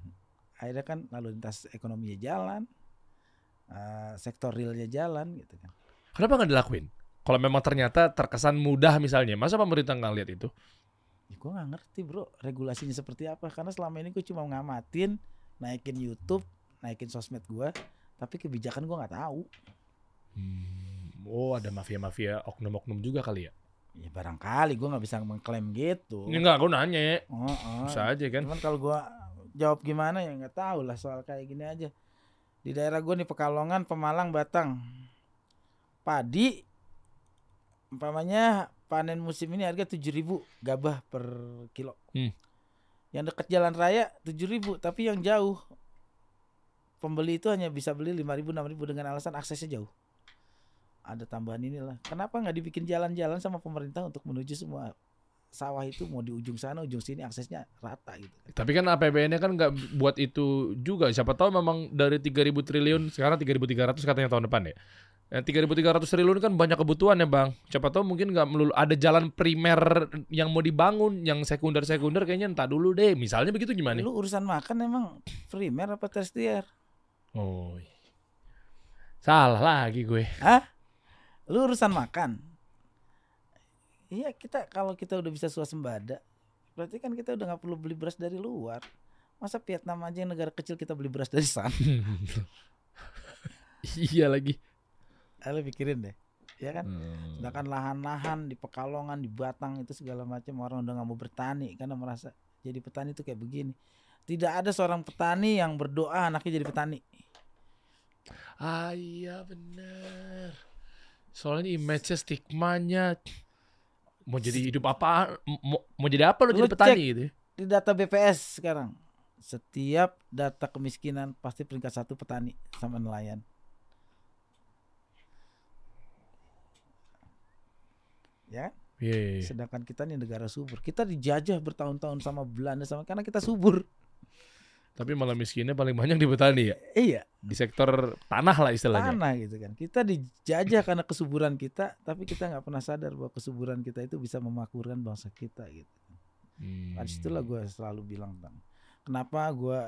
Akhirnya kan lalu lintas ekonominya jalan, eh, sektor realnya jalan gitu kan. Kenapa nggak dilakuin? Kalau memang ternyata terkesan mudah misalnya, masa pemerintah nggak lihat itu? Ya, gue nggak ngerti bro regulasinya seperti apa karena selama ini gue cuma ngamatin, naikin YouTube, naikin sosmed gue, tapi kebijakan gue nggak tahu. Hmm, Oh, ada mafia-mafia oknum-oknum juga kali ya? Ya barangkali gue nggak bisa mengklaim gitu. Ini enggak, gue nanya ya. Oh, oh. Bisa aja kan? Cuman kalau gue jawab gimana ya nggak tahu lah soal kayak gini aja. Di daerah gue nih Pekalongan, Pemalang, Batang, padi, umpamanya panen musim ini harga 7.000 gabah per kilo. Hmm. Yang dekat jalan raya 7.000 tapi yang jauh pembeli itu hanya bisa beli 5.000 6.000 dengan alasan aksesnya jauh. Ada tambahan inilah. Kenapa nggak dibikin jalan-jalan sama pemerintah untuk menuju semua sawah itu mau di ujung sana ujung sini aksesnya rata gitu. Tapi kan APBN-nya kan nggak buat itu juga. Siapa tahu memang dari 3.000 triliun, sekarang 3.300 katanya tahun depan ya. Yang 3.300 triliun kan banyak kebutuhan ya bang. Siapa tahu mungkin nggak melulu ada jalan primer yang mau dibangun, yang sekunder sekunder kayaknya entah dulu deh. Misalnya begitu gimana? Lu urusan makan emang primer apa tersier? Oh, salah lagi gue. Lu urusan makan. Iya kita kalau kita udah bisa swasembada, berarti kan kita udah nggak perlu beli beras dari luar. Masa Vietnam aja yang negara kecil kita beli beras dari sana? iya lagi. Ah, Lu pikirin deh, ya kan? Hmm. Sedangkan lahan-lahan di Pekalongan, di Batang itu segala macam orang udah nggak mau bertani karena merasa jadi petani itu kayak begini. Tidak ada seorang petani yang berdoa anaknya jadi petani. Ah iya bener. Soalnya image-nya stigmanya mau jadi hidup apa mau, mau jadi apa lo jadi petani gitu. ya? Di data BPS sekarang, setiap data kemiskinan pasti peringkat satu petani sama nelayan. Ya, Iya. iya, iya. sedangkan kita nih negara subur. Kita dijajah bertahun-tahun sama Belanda sama karena kita subur. Tapi malah miskinnya paling banyak di petani ya. Iya, Di sektor tanah lah istilahnya. tanah gitu kan. Kita dijajah karena kesuburan kita, tapi kita nggak pernah sadar bahwa kesuburan kita itu bisa memakmurkan bangsa kita gitu. Hmm. Nah, di situlah gue selalu bilang bang, kenapa gue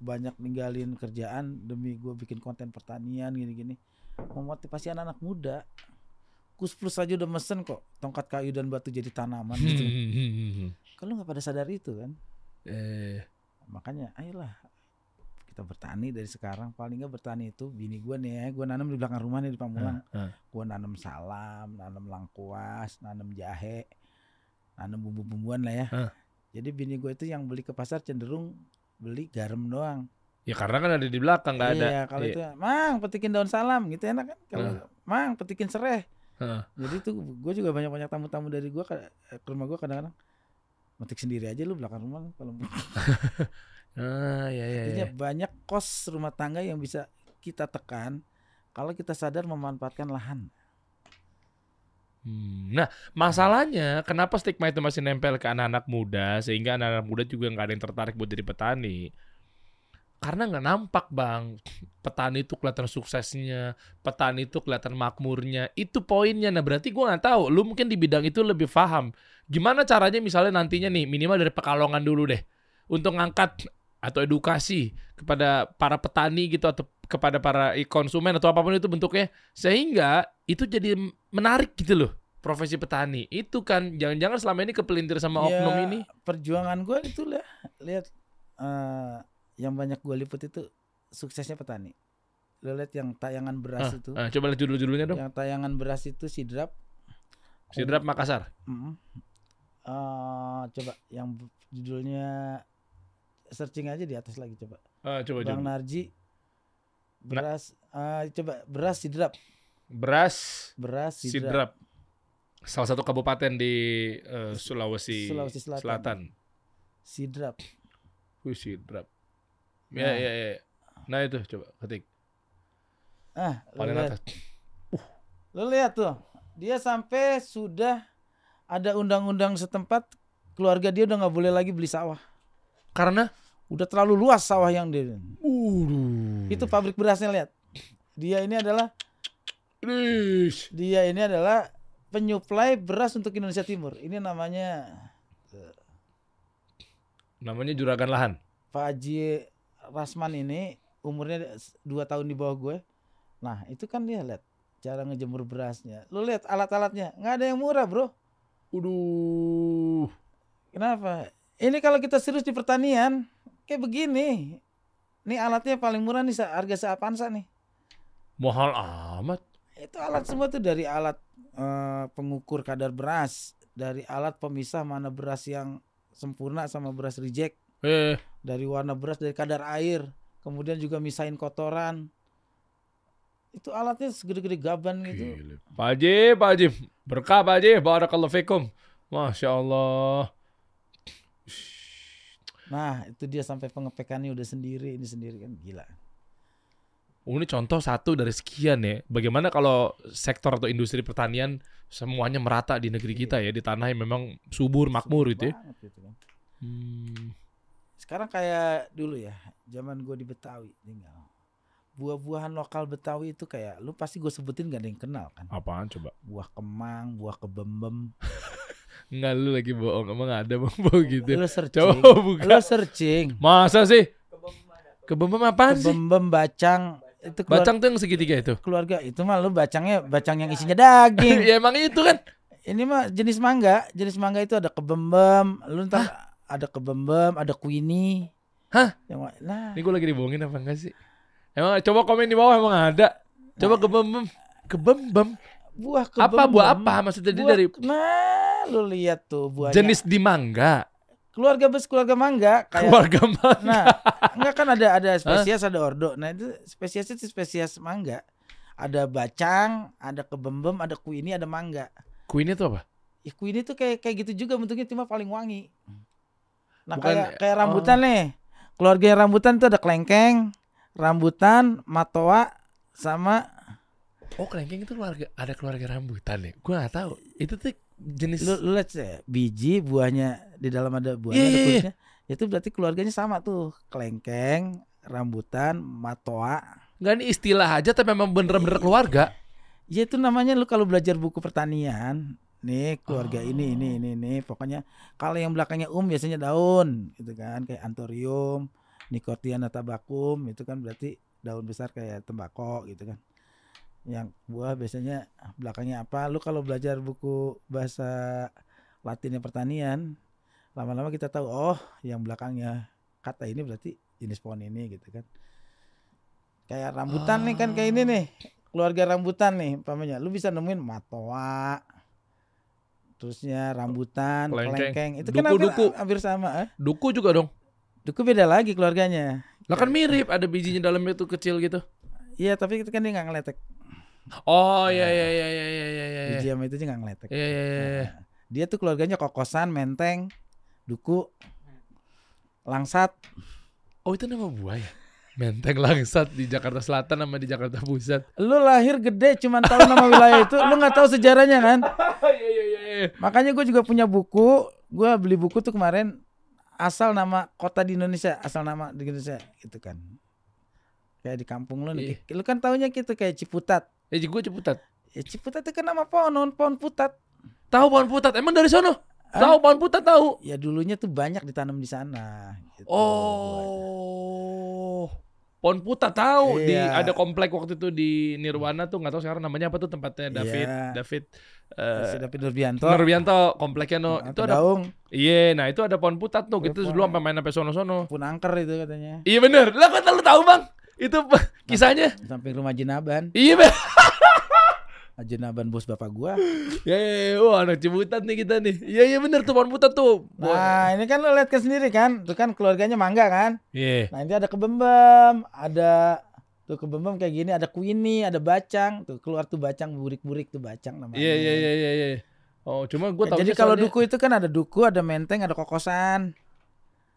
banyak ninggalin kerjaan demi gue bikin konten pertanian gini-gini, memotivasi anak-anak muda. Kus plus aja udah mesen kok tongkat kayu dan batu jadi tanaman gitu. Hmm. Kalau nggak pada sadar itu kan, eh, makanya ayolah kita bertani dari sekarang. Paling nggak bertani itu bini gue nih ya, gue nanam di belakang rumah nih di Pamulang. ah. Gue nanam salam, nanam langkuas, nanam jahe, nanam bumbu-bumbuan lah ya. Hah. Jadi bini gue itu yang beli ke pasar cenderung beli garam doang. ya karena kan ada di belakang nggak ada. Iya, kalau Iya. itu mang petikin daun salam gitu enak kan. Kalau mang petikin sereh. Heeh. Jadi tuh gue juga banyak-banyak tamu-tamu dari gue ke, ke rumah gue kadang-kadang metik sendiri aja lu belakang rumah kalau Ah, ya ya. Artinya ya. banyak kos rumah tangga yang bisa kita tekan kalau kita sadar memanfaatkan lahan. Hmm, Nah, masalahnya kenapa stigma itu masih nempel ke anak-anak muda sehingga anak-anak muda juga nggak ada yang tertarik buat jadi petani? Karena nggak nampak bang, petani itu kelihatan suksesnya, petani itu kelihatan makmurnya, itu poinnya. Nah berarti gua nggak tahu, lu mungkin di bidang itu lebih paham. Gimana caranya misalnya nantinya nih minimal dari pekalongan dulu deh, untuk ngangkat atau edukasi kepada para petani gitu atau kepada para konsumen atau apa pun itu bentuknya sehingga itu jadi menarik gitu loh profesi petani. Itu kan jangan-jangan selama ini kepelintir sama Ya, oknum ini. Perjuangan gue itu lah lihat eh, yang banyak gue liput itu suksesnya petani. Lo lihat yang tayangan beras itu, Ah, coba lihat judul-judulnya dong yang tayangan beras itu sidrap. Sidrap Makassar Mm. Eh, coba yang judulnya searching aja di atas lagi coba. Ah, coba Bang judul Narji beras eh, coba beras sidrap, beras beras sidrap. sidrap salah satu kabupaten di eh, Sulawesi, Sulawesi Selatan. Selatan. Sidrap. Wih, sidrap Nah. ya ya ya nah itu coba ketik Ah, paling lihat, atas lo lihat tuh. Dia sampai sudah ada undang-undang setempat keluarga dia udah nggak boleh lagi beli sawah. karena Udah terlalu luas sawah yang dia. uh Itu pabrik berasnya lihat. Dia ini adalah Ish. dia ini adalah penyuplai beras untuk Indonesia Timur. Ini namanya namanya juragan lahan Pak Haji Rasman ini umurnya dua tahun di bawah gue. Nah itu kan dia lihat cara ngejemur berasnya. Lu lihat alat-alatnya nggak ada yang murah bro. Waduh. Kenapa? Ini kalau kita serius di pertanian kayak begini. Ini alatnya paling murah nih harga seapansa nih. Mahal amat. Itu alat semua tuh dari alat eh, pengukur kadar beras, dari alat pemisah mana beras yang sempurna sama beras reject, Eh, dari warna beras, dari kadar air, kemudian juga misahin kotoran. Itu alatnya segede-gede gaban gitu. gile. Pak Haji, Pak Haji. Berkah Pak Haji. Barakallahu fikum. Masya Allah. Nah, itu dia sampai pengepekannya udah sendiri, ini sendiri kan gila. Oh, ini contoh satu dari sekian ya. Bagaimana kalau sektor atau industri pertanian semuanya merata di negeri kita ya. Di tanah yang memang subur, makmur gitu ya. Gitu kan. Hmm. Sekarang kayak dulu ya, zaman gue di Betawi tinggal. Buah-buahan lokal Betawi itu kayak lu pasti gue sebutin gak ada yang kenal kan. Apaan coba? Buah kemang, buah kebembem. Enggak lu lagi bohong. Emang ada bang bau gitu. Lu searching. Coba buka. Lu searching. Masa sih? Kebembem apaan sih? Kebembem bacang itu keluar- Bacang tuh yang segitiga itu. keluarga itu mah lu bacangnya bacang yang isinya daging. ya emang itu kan. Ini mah jenis mangga, jenis mangga itu ada kebembem, lu ntar ada kebembem, ada queenie. Hah? Yang nah, Ini gue lagi dibohongin apa enggak sih? Emang coba komen di bawah emang ada. Coba kebembem. Kebembem. buah kebembem. Apa buah apa? Maksudnya Buah- dari Nah, lu lihat tuh buahnya. jenis di mangga. keluarga bes keluarga mangga kayak Keluarga mah. nah enggak kan ada ada spesies ada ordo nah itu spesies itu spesies mangga ada bacang ada kebembem ada kuini ada mangga Queen itu apa? ya kuini tuh kayak kayak gitu juga bentuknya cuma paling wangi nah Bukan- kayak kayak rambutan nih keluarga yang rambutan tuh ada kelengkeng rambutan matoa sama Oh, kelengkeng itu keluarga ada keluarga rambutan ya? Gua nggak tahu. Itu tuh jenis lu, lu lihat sih, biji buahnya di dalam ada buahnya Iya, ada iya, iya. kulitnya itu berarti keluarganya sama tuh kelengkeng rambutan matoa Enggak ini istilah aja tapi memang bener-bener keluarga. Ya itu namanya lu kalau belajar buku pertanian, nih keluarga ini ini Oh. ini ini pokoknya kalau yang belakangnya um biasanya daun gitu kan kayak anthurium, Nicotiana tabacum itu kan berarti daun besar kayak tembakau gitu kan. Yang buah biasanya belakangnya apa? Lu kalau belajar buku bahasa Latinnya pertanian, lama-lama kita tahu oh yang belakangnya kata ini berarti jenis pohon ini gitu kan. Kayak rambutan nih kan kayak ini nih keluarga rambutan nih umpamanya lu bisa nemuin matoa terusnya rambutan Kelengkeng. kelengkeng itu kan Duku, hampir, duku. hampir sama eh? Duku juga dong. duku beda lagi keluarganya Lah kan mirip, ada bijinya dalamnya tuh kecil gitu. iya tapi itu kan dia nggak ngeletek Oh iya iya iya iya iya iya iya. biji sama itu aja nggak ngeletek Iya iya iya. iya. Nah, dia tuh keluarganya kokosan menteng duku langsat Oh itu nama buah ya? Menteng Langsat di Jakarta Selatan sama di Jakarta Pusat. lu lahir gede cuman tahu nama wilayah itu lu nggak tahu sejarahnya kan iya iya iya. Makanya gue juga punya buku gue beli buku tuh kemarin asal nama kota di Indonesia asal nama di Indonesia gitu kan kayak di kampung lu nih lu kan taunya gitu kayak Ciputat Eh gue Ciputat. ya Ciputat itu kan nama pohon pohon putat Tahu pohon putat? Emang dari sono? Tahu pohon putat tahu. ya dulunya tuh banyak ditanam di sana gitu. Oh. Pohon putat tahu di Iya. ada komplek waktu itu di Nirwana tuh nggak tahu sekarang namanya apa tuh tempatnya David Iya. David Eh David Nurbianto Nurbianto kompleknya no Nah, itu ada Daung iya nah itu ada pohon putat tuh gitu dulu sampai main sampai sono-sono. Pun angker itu katanya. Iya bener. Lah kok lu tahu bang? Itu pe- kisahnya. samping rumah Jinaban iya bener Jinaban bos bapak gua. Ya, ya, ya. wah anak ciputat nih kita nih. Iya iya bener tuh pohon putat tuh. Nah ini kan lo lihat kan sendiri kan? Itu kan keluarganya mangga kan? Iya. Nah ini ada kebembem, ada tuh kebembem kayak gini, ada kuini, ada bacang, tuh keluar tuh bacang burik-burik tuh bacang namanya. iya iya iya iya iya oh cuma gue Ya, tahu jadi kalau duku itu kan ada duku, ada menteng, ada kokosan.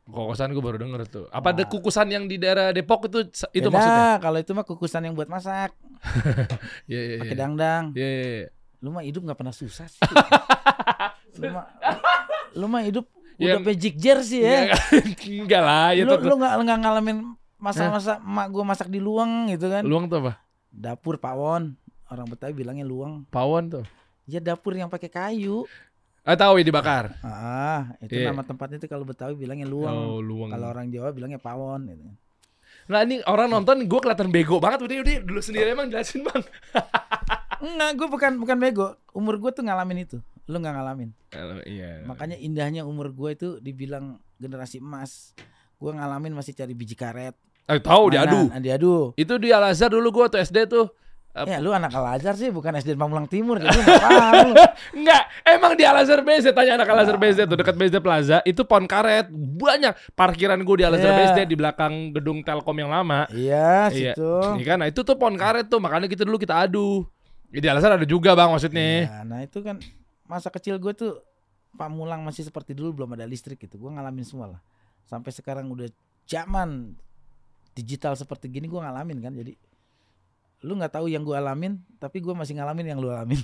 kokosan gue baru denger tuh apa ada Nah. kukusan yang di daerah Depok itu itu Beda, maksudnya Kalau itu mah kukusan yang buat masak, iya iya pakai iya dangdang. iya iya, iya. Lu mah hidup nggak pernah susah sih. lu mah lu mah hidup Ya, udah magic jar sih ya. enggak lah ya lu lu nggak nggak ngalamin masa-masa emak gua masak di luang gitu kan. luang tuh apa Dapur pawon. Orang Betawi bilangnya luang. pawon tuh Ya dapur yang pakai kayu. ah tahu ya dibakar Ah, itu Iya. nama tempatnya itu kalau Betawi bilangnya luang. oh luang Kalau orang Jawa bilangnya pawon gitu. Nah ini orang nonton gue kelihatan bego banget udah udah dulu sendiri emang jelasin bang. Enggak, gue bukan bukan bego. Umur gue tuh ngalamin itu. Lu nggak ngalamin. Kalau iya. Makanya indahnya umur gue itu dibilang generasi emas. Gue ngalamin masih cari biji karet. Eh, tahu diadu. diadu. Itu di Al Azhar dulu gue tuh SD tuh. Ya lu anak Al Azhar sih bukan SD Pamulang Timur jadi paham. Enggak, emang di Al Azhar BZ tanya anak Al Azhar BZ tuh dekat BZ Plaza itu pohon karet banyak parkiran gue di Al Azhar Iya. BZ di belakang gedung Telkom yang lama. Iya, Iya. situ. Iya kan, nah itu tuh pohon karet tuh makanya kita dulu kita adu. Di Al Azhar ada juga bang maksudnya. Ya, nah itu kan masa kecil gue tuh Pamulang masih seperti dulu belum ada listrik gitu. Gue ngalamin semua lah. Sampai sekarang udah zaman digital seperti gini gue ngalamin kan. Jadi lu nggak tahu yang gue alamin, tapi gue masih ngalamin yang lu alamin.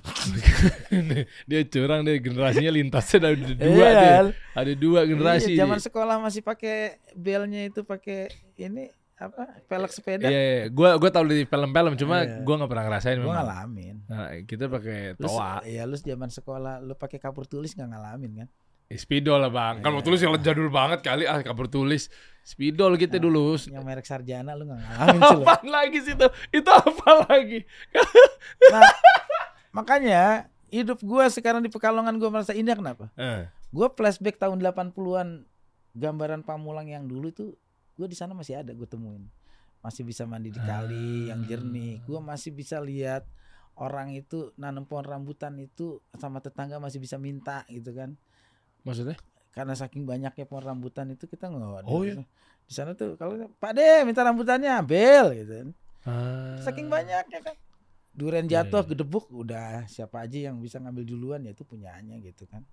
dia curang deh generasinya lintasnya ada dua Iya, deh. Ada dua generasi. Iya, zaman sekolah masih pakai belnya itu pakai ini apa pelek sepeda. Iya, iya. gua gua tahu di film-film cuma Iya. gua nggak pernah ngerasain Gue ngalamin. Nah, kita pakai Lu, toa, Iya, lu zaman sekolah lu pakai kapur tulis nggak ngalamin kan? Eh, spidol lah bang. Kalau Iya. tulis yang jadul banget kali ah kabur tulis spidol kita dulu. Yang merek sarjana lu nggak ngalamin sih lu. Apa lagi sih itu? Itu apa lagi? Nah, makanya hidup gua sekarang di Pekalongan gua merasa indah kenapa? Eh, Gua flashback tahun 80-an gambaran Pamulang yang dulu itu gua di sana masih ada gue temuin. Masih bisa mandi di kali yang jernih. Gua masih bisa lihat orang itu nanam pohon rambutan itu sama tetangga masih bisa minta gitu kan. Maksudnya? karena saking banyaknya pohon rambutan itu kita nggak Oh, iya? di sana tuh kalau Pak De minta rambutannya ambil gitu kan. Ah. Saking banyaknya kan. Duren Iya, jatuh iya. gedebuk udah siapa aja yang bisa ngambil duluan ya itu punyanya gitu kan.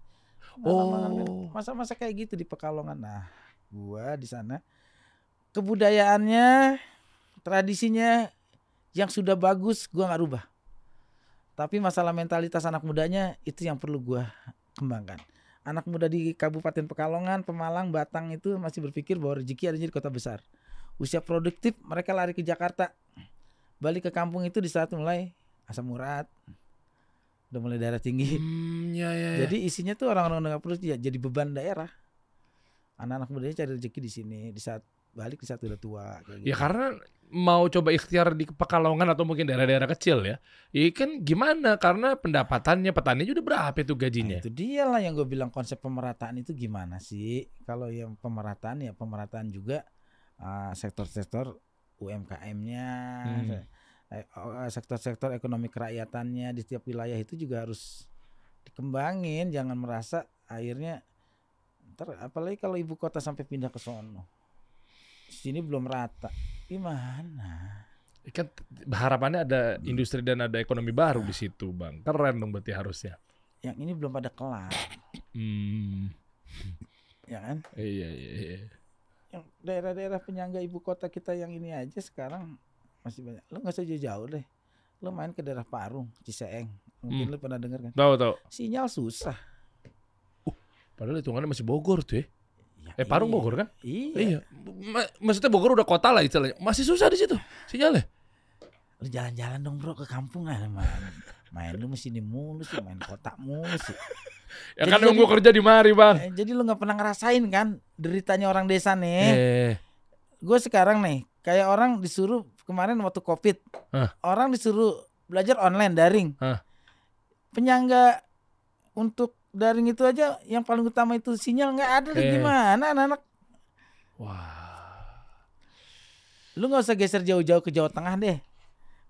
Oh. Malam-malam Masa-masa kayak gitu di Pekalongan. Nah, gua di sana kebudayaannya, tradisinya yang sudah bagus gua nggak rubah. Tapi masalah mentalitas anak mudanya itu yang perlu gua kembangkan. Anak muda di Kabupaten Pekalongan, Pemalang, Batang itu masih berpikir bahwa rezeki adanya di kota besar. Usia produktif mereka lari ke Jakarta. Balik ke kampung itu di saat mulai asam urat. Udah mulai darah tinggi. Hmm, ya, ya, ya. Jadi isinya tuh orang-orang nggak perlu ya, jadi beban daerah. Anak-anak mudanya cari rezeki di sini, di saat balik di saat udah tua. kayak Ya gitu. karena mau coba ikhtiar di Pekalongan atau mungkin daerah-daerah kecil ya. Ya kan gimana? Karena pendapatannya petani udah berapa itu Nah, gajinya? itu dia lah yang gue bilang konsep pemerataan itu gimana sih? Kalau yang pemerataan ya pemerataan juga ah, sektor-sektor UMKM-nya, Hmm. eh, oh, sektor-sektor ekonomi kerakatannya di setiap wilayah itu juga harus dikembangin. Jangan merasa akhirnya ntar apalagi kalau ibu kota sampai pindah ke sono, sini belum rata, gimana? Kan harapannya ada industri dan ada ekonomi baru di situ, Bang. Keren dong berarti harusnya. Yang ini belum pada kelar, Hmm. ya kan? Iya, iya, iya. yang daerah-daerah penyangga ibu kota kita yang ini aja sekarang masih banyak. Lo nggak usah jauh-jauh deh. Lo main ke daerah Parung, Ciseeng. Mungkin Hmm. lo pernah dengar kan? Tahu, tahu. Sinyal susah. Padahal hitungannya masih Bogor tuh ya. Ya, Eh, Parung iya. Bogor kan? Iya. Iya. Ma- maksudnya Bogor udah kota lah istilahnya. Masih susah di situ sinyalnya. Lo jalan-jalan dong bro ke kampung ah main. Main lu mesti di mulu sih, main kota mulu sih. Ya Jadi- kan jadi- gua kerja di mari, Bang. Eh, jadi lu nggak pernah ngerasain kan deritanya orang desa nih. Eh, Gue sekarang nih kayak orang disuruh kemarin waktu covid, Hah? orang disuruh belajar online daring. Hah? Penyangga untuk daring itu aja yang paling utama itu sinyal nggak ada Eh. gimana anak-anak. wah. Lu nggak usah geser jauh-jauh ke Jawa Tengah deh,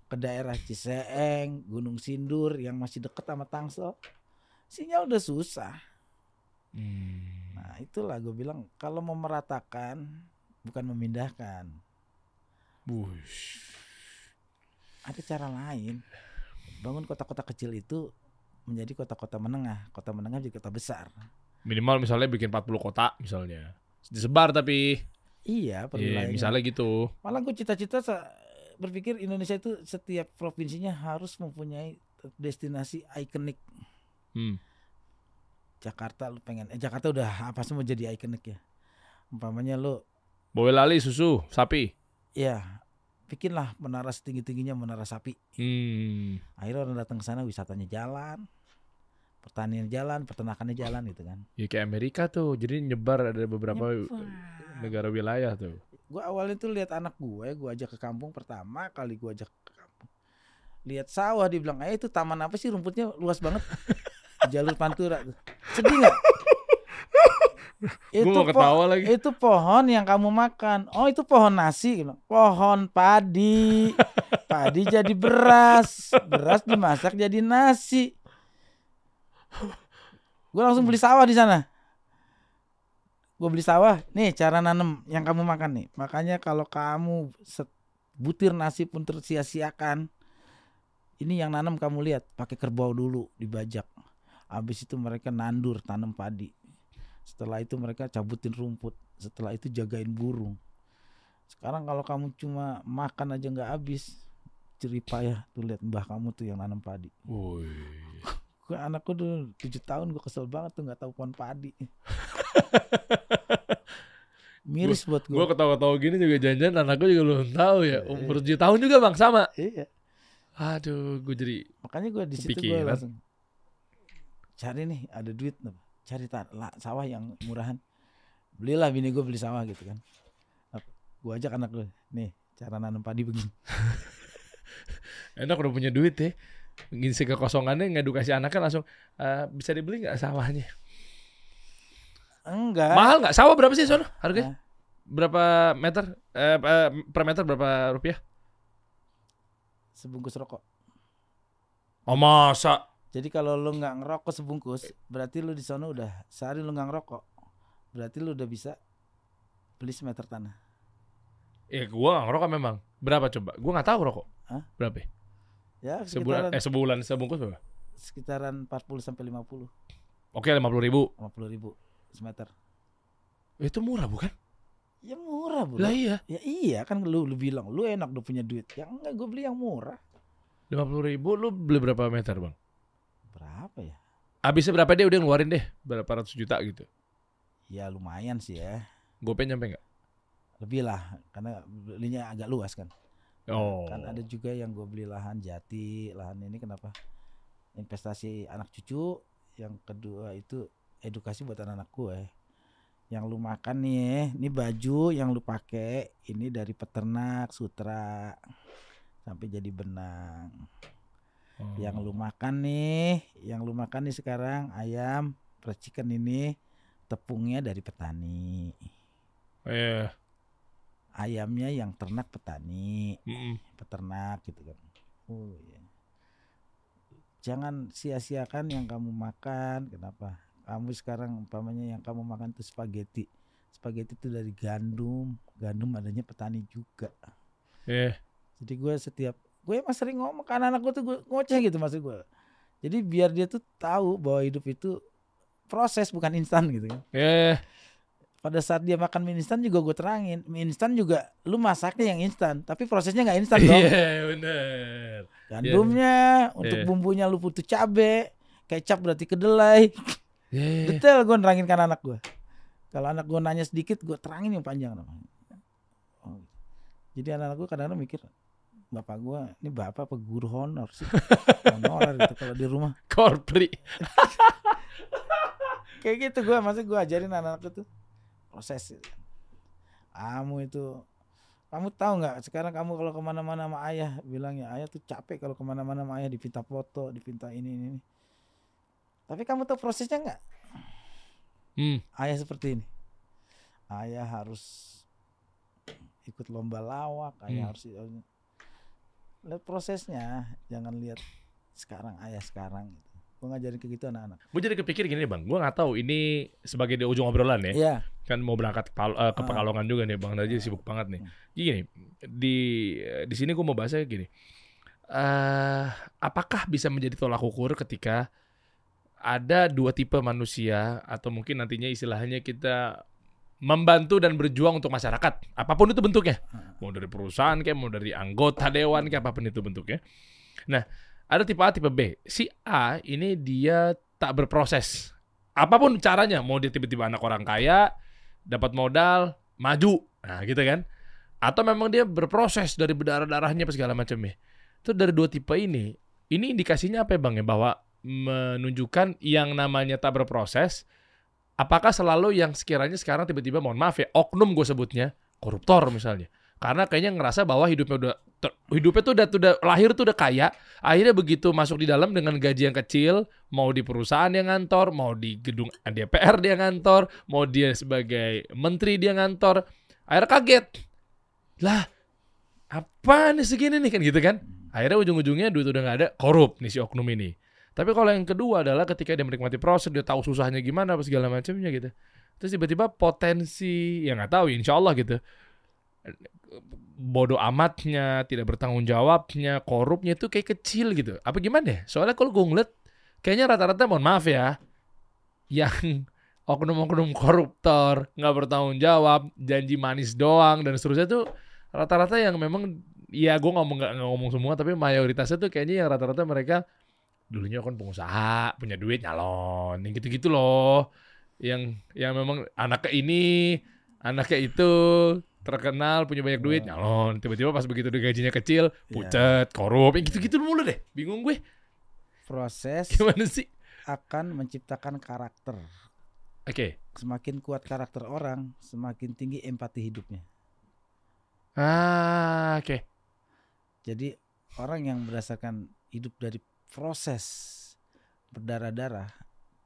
ke daerah Ciseeng, Gunung Sindur yang masih deket sama Tangsel. Sinyal udah susah. Hmm. Nah itulah gue bilang kalau mau meratakan bukan memindahkan. Bush. ada cara lain. Bangun kota-kota kecil itu menjadi kota-kota menengah, kota menengah jadi kota besar. Minimal misalnya bikin 40 kota misalnya. Disebar tapi Iya, per Iya, misalnya gitu. Malah gue cita-cita berpikir Indonesia itu setiap provinsinya harus mempunyai destinasi ikonik. Hmm. Jakarta lu pengen, eh Jakarta udah apa semua jadi ikonik ya. Umpamanya lu, Boyolali susu sapi. ya bikinlah menara setinggi-tingginya menara sapi. Hmm. Akhirnya orang datang ke sana wisatanya jalan, pertanian jalan, peternakannya jalan gitu kan. Ya kayak Amerika tuh. Jadi nyebar ada beberapa Nyebar. negara wilayah tuh. gue awalnya tuh lihat anak gue gue ajak ke kampung pertama kali gue ajak ke kampung lihat sawah dibilang eh itu taman apa sih rumputnya luas banget jalur pantura tuh sedih nggak Gue mau ketawa lagi. itu pohon yang kamu makan. Oh itu pohon nasi. Gua pohon padi. Padi jadi beras. Beras dimasak jadi nasi. Gue langsung beli sawah di sana. Gue beli sawah. Nih cara nanem yang kamu makan nih. Makanya kalau kamu sebutir nasi pun tersia-siakan ini yang nanam kamu lihat. Pakai kerbau dulu dibajak. Habis itu mereka nandur tanam padi setelah itu mereka cabutin rumput setelah itu jagain burung sekarang kalau kamu cuma makan aja nggak habis ceripayah tuh lihat mbah kamu tuh yang nanam padi Woi. gue anakku dulu tujuh tahun gue kesel banget tuh nggak tahu pohon padi miris buat gue Gue ketawa-ketawa gini juga janjian anak gue juga belum tahu ya. Umur 7 tahun juga bang sama. iya Aduh, gue jadi makanya gue di situ gue langsung cari nih ada duit nih. Cari ta- la- sawah yang murahan belilah bini gue beli sawah gitu kan gue ajak anak gue nih cara nanam padi begini enak udah punya duit ya. Ngisi kekosongannya ngedukasi anaknya langsung "Eh, bisa dibeli nggak sawahnya? enggak Mahal nggak? Sawah berapa sih sono harganya? Hah? Berapa meter? Eh, eh, per meter berapa rupiah? sebungkus rokok Oh masa? Jadi kalau lu nggak ngerokok sebungkus berarti lu di sana udah sehari lu nggak ngerokok berarti lu udah bisa beli semeter tanah. Ya gua nggak ngerokok memang. Berapa coba? Gua nggak tahu rokok. Hah? Berapa? ya? Ya, Sebulan eh sebulan sebungkus berapa? sekitaran 40 sampai 50, Oke, lima puluh ribu. 50 ribu semeter. Itu murah bukan? Ya murah, Bro. Lah iya. Ya iya kan lu lu bilang lu enak udah punya duit. Ya enggak gue beli yang murah. Lima puluh ribu lu beli berapa meter bang? Berapa ya? Habisnya berapa dia udah ngeluarin deh berapa ratus juta gitu. Ya lumayan sih ya. Gope nyampe nggak? Lebih lah karena belinya agak luas kan. Oh. Kan ada juga yang gue beli lahan jati, lahan ini kenapa? Investasi anak cucu, yang kedua itu edukasi buat anak-anak gue. Yang lu makan nih, ini baju yang lu pakai ini dari peternak sutra sampai jadi benang. Oh. Yang lu makan nih, yang lu makan nih sekarang ayam fried chicken ini tepungnya dari petani. Iya. Ayamnya yang ternak petani. Mm-mm. peternak gitu kan. Oh iya. Jangan sia-siakan yang kamu makan. Kenapa? Kamu sekarang umpamanya yang kamu makan itu spaghetti. Spaghetti itu dari gandum. Gandum adanya petani juga. Iya. Jadi gue setiap gue emang sering ngomong ke anak-anak gue tuh gue ngoceh gitu maksud gue. Jadi biar dia tuh tahu bahwa hidup itu proses bukan instan gitu kan. Iya. Pada saat dia makan mie instan juga gue terangin, mie instan juga lu masaknya yang instan, tapi prosesnya nggak instan dong. Iya bener. Gandumnya untuk Iya. bumbunya lu butuh cabe, kecap berarti kedelai. Iya. Detail gue nerangin kan anak gue. Kalau anak gue nanya sedikit, gue terangin yang panjang. Oh. Jadi anak-anak gue kadang-kadang mikir, bapak gue, ini bapak apa guru honor sih? Honorer gitu kalau di rumah. Korpri. Kayak gitu gue, maksud gue ajarin anak-anak itu proses. Kamu itu, kamu tahu nggak? Sekarang kamu kalau ke mana-mana sama ayah, bilangnya ayah tuh capek kalau ke mana-mana sama ayah dipinta foto, dipinta ini ini. ini. Tapi kamu tahu prosesnya nggak? Hmm. ayah seperti ini ayah harus ikut lomba lawak ayah Hmm. harus lihat prosesnya jangan lihat sekarang ayah sekarang gitu. gue ngajarin ke gitu anak-anak Gue jadi kepikir gini bang, gue nggak tahu ini sebagai di ujung obrolan ya, Iya kan mau berangkat ke, Pal- eh, ke Ah. Pekalongan juga nih bang Najib Ah. sibuk banget nih. Hmm. Gini, di di sini gue mau bahasnya gini, eh apakah bisa menjadi tolak ukur ketika ada dua tipe manusia atau mungkin nantinya istilahnya kita membantu dan berjuang untuk masyarakat, apa pun itu bentuknya, mau dari perusahaan kayak mau dari anggota dewan kayak apa pun itu bentuknya. Nah, ada tipe A, tipe B. Si A ini dia tak berproses. Apa pun caranya, mau dia tiba-tiba anak orang kaya, dapat modal, maju. Nah, gitu kan. Atau memang dia berproses dari berdarah-darahnya apa segala macamnya. Itu dari dua tipe ini. Ini indikasinya apa ya Bang ya? Bahwa menunjukkan yang namanya tak berproses, apakah selalu yang sekiranya sekarang tiba-tiba mohon maaf ya, oknum gue sebutnya, koruptor misalnya. Karena kayaknya ngerasa bahwa hidupnya udah ter- hidupnya tuh udah, udah lahir tuh udah kaya, akhirnya begitu masuk di dalam dengan gaji yang kecil, mau di perusahaan dia ngantor, mau di gedung DPR dia ngantor, mau dia sebagai menteri dia ngantor, akhirnya kaget. Lah, apa nih segini nih kan gitu kan? Akhirnya ujung-ujungnya duit udah nggak ada, korup nih si oknum ini. Tapi kalau yang kedua adalah ketika dia menikmati proses, dia tahu susahnya gimana apa segala macamnya gitu. Terus tiba-tiba potensi, ya nggak tahu, insya Allah gitu. Bodoh amatnya, tidak bertanggung jawabnya, korupnya itu kayak kecil gitu. Apa gimana ya? Soalnya kalau gue ngeliat, kayaknya rata-rata mohon maaf ya, yang oknum-oknum koruptor, nggak bertanggung jawab, janji manis doang dan seterusnya tuh rata-rata yang memang ya gue ngomong nggak ngomong semua tapi mayoritasnya tuh kayaknya yang rata-rata mereka dulunya kan pengusaha punya duit nyalon yang gitu-gitu loh. Yang yang memang anaknya ini anaknya itu terkenal punya banyak duit Ya. nyalon. Tiba-tiba pas begitu gajinya kecil pucet korup yang gitu-gitu mulu deh. Bingung gue. Proses gimana sih? akan menciptakan karakter. Oke. Semakin kuat karakter orang semakin tinggi empati hidupnya. Ah oke. Jadi orang yang berdasarkan hidup dari proses berdarah-darah,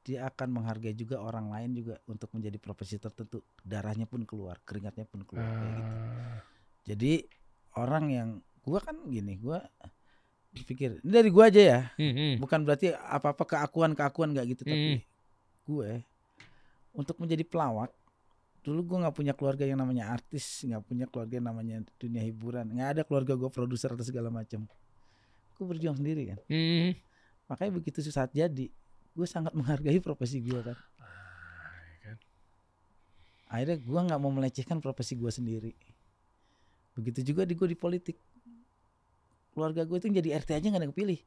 dia akan menghargai juga orang lain juga untuk menjadi profesi tertentu. Darahnya pun keluar, keringatnya pun keluar kayak gitu. Ah, Jadi orang yang gua kan gini, gua pikir ini dari gua aja ya, hmm, hmm. bukan berarti apa-apa keakuan-keakuan nggak gitu, tapi Hmm. gue untuk menjadi pelawak dulu gue nggak punya keluarga yang namanya artis nggak punya keluarga yang namanya dunia hiburan nggak ada keluarga gue produser atau segala macam gue berjuang sendiri kan. Hmm. makanya begitu saat jadi gue sangat menghargai profesi gue kan. Kan. akhirnya gue nggak mau melecehkan profesi gue sendiri. Begitu juga di gue di politik. Keluarga gue itu jadi RT aja nggak ada yang kepilih.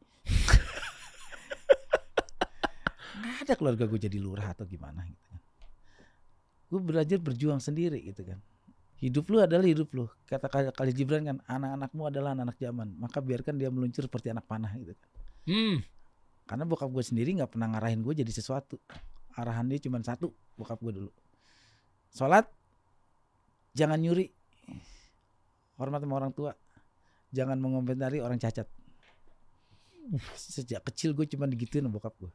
Nggak ada keluarga gue jadi lurah atau gimana gitu kan. Gue belajar berjuang sendiri gitu kan hidup lu adalah hidup lu. Kata kali, Gibran kan anak-anakmu adalah anak-anak zaman. Maka biarkan dia meluncur seperti anak panah gitu kan. Hmm. karena bokap gue sendiri nggak pernah ngarahin gue jadi sesuatu. Arahan dia cuma satu bokap gue dulu. Sholat jangan nyuri. Hormat sama orang tua. Jangan mengomentari orang cacat. Sejak kecil gue cuma digituin sama bokap gue.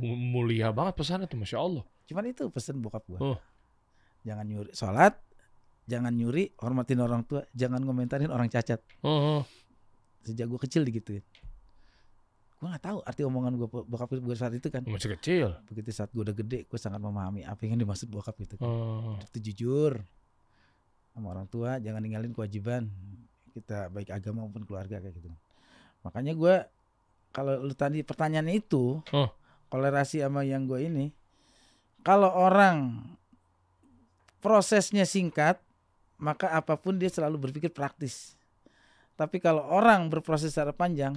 Mulia banget pesannya tuh, masya Allah. cuman itu pesen bokap gue. Oh. jangan nyuri. Sholat jangan nyuri hormatin orang tua jangan ngomentarin orang cacat Oh, sejak gue kecil digituin gue nggak tahu arti omongan gue bokap gue saat itu kan masih kecil. begitu saat gue udah gede gue sangat memahami apa yang dimaksud bokap itu kan. Oh. itu jujur sama orang tua jangan ninggalin kewajiban kita baik agama maupun keluarga kayak gitu makanya gue kalau lu tadi pertanyaannya itu Oh. kolerasi sama yang gue ini kalau orang prosesnya singkat maka apa pun dia selalu berpikir praktis. Tapi kalau orang berproses secara panjang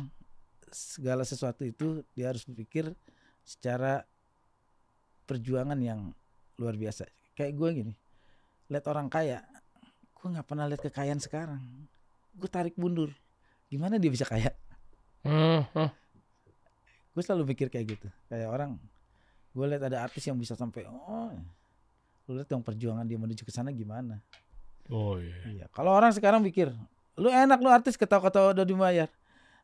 segala sesuatu itu dia harus berpikir secara perjuangan yang luar biasa. Kayak gue gini lihat orang kaya gue nggak pernah lihat kekayaan sekarang. Gue tarik mundur. Gimana dia bisa kaya? Oh. gue selalu mikir kayak gitu. Kayak orang gue lihat ada artis yang bisa sampai oh lu lihat dong perjuangan dia menuju ke sana gimana Oh iya. iya kalau orang sekarang pikir lu enak lu artis ketawa-ketawa udah dibayar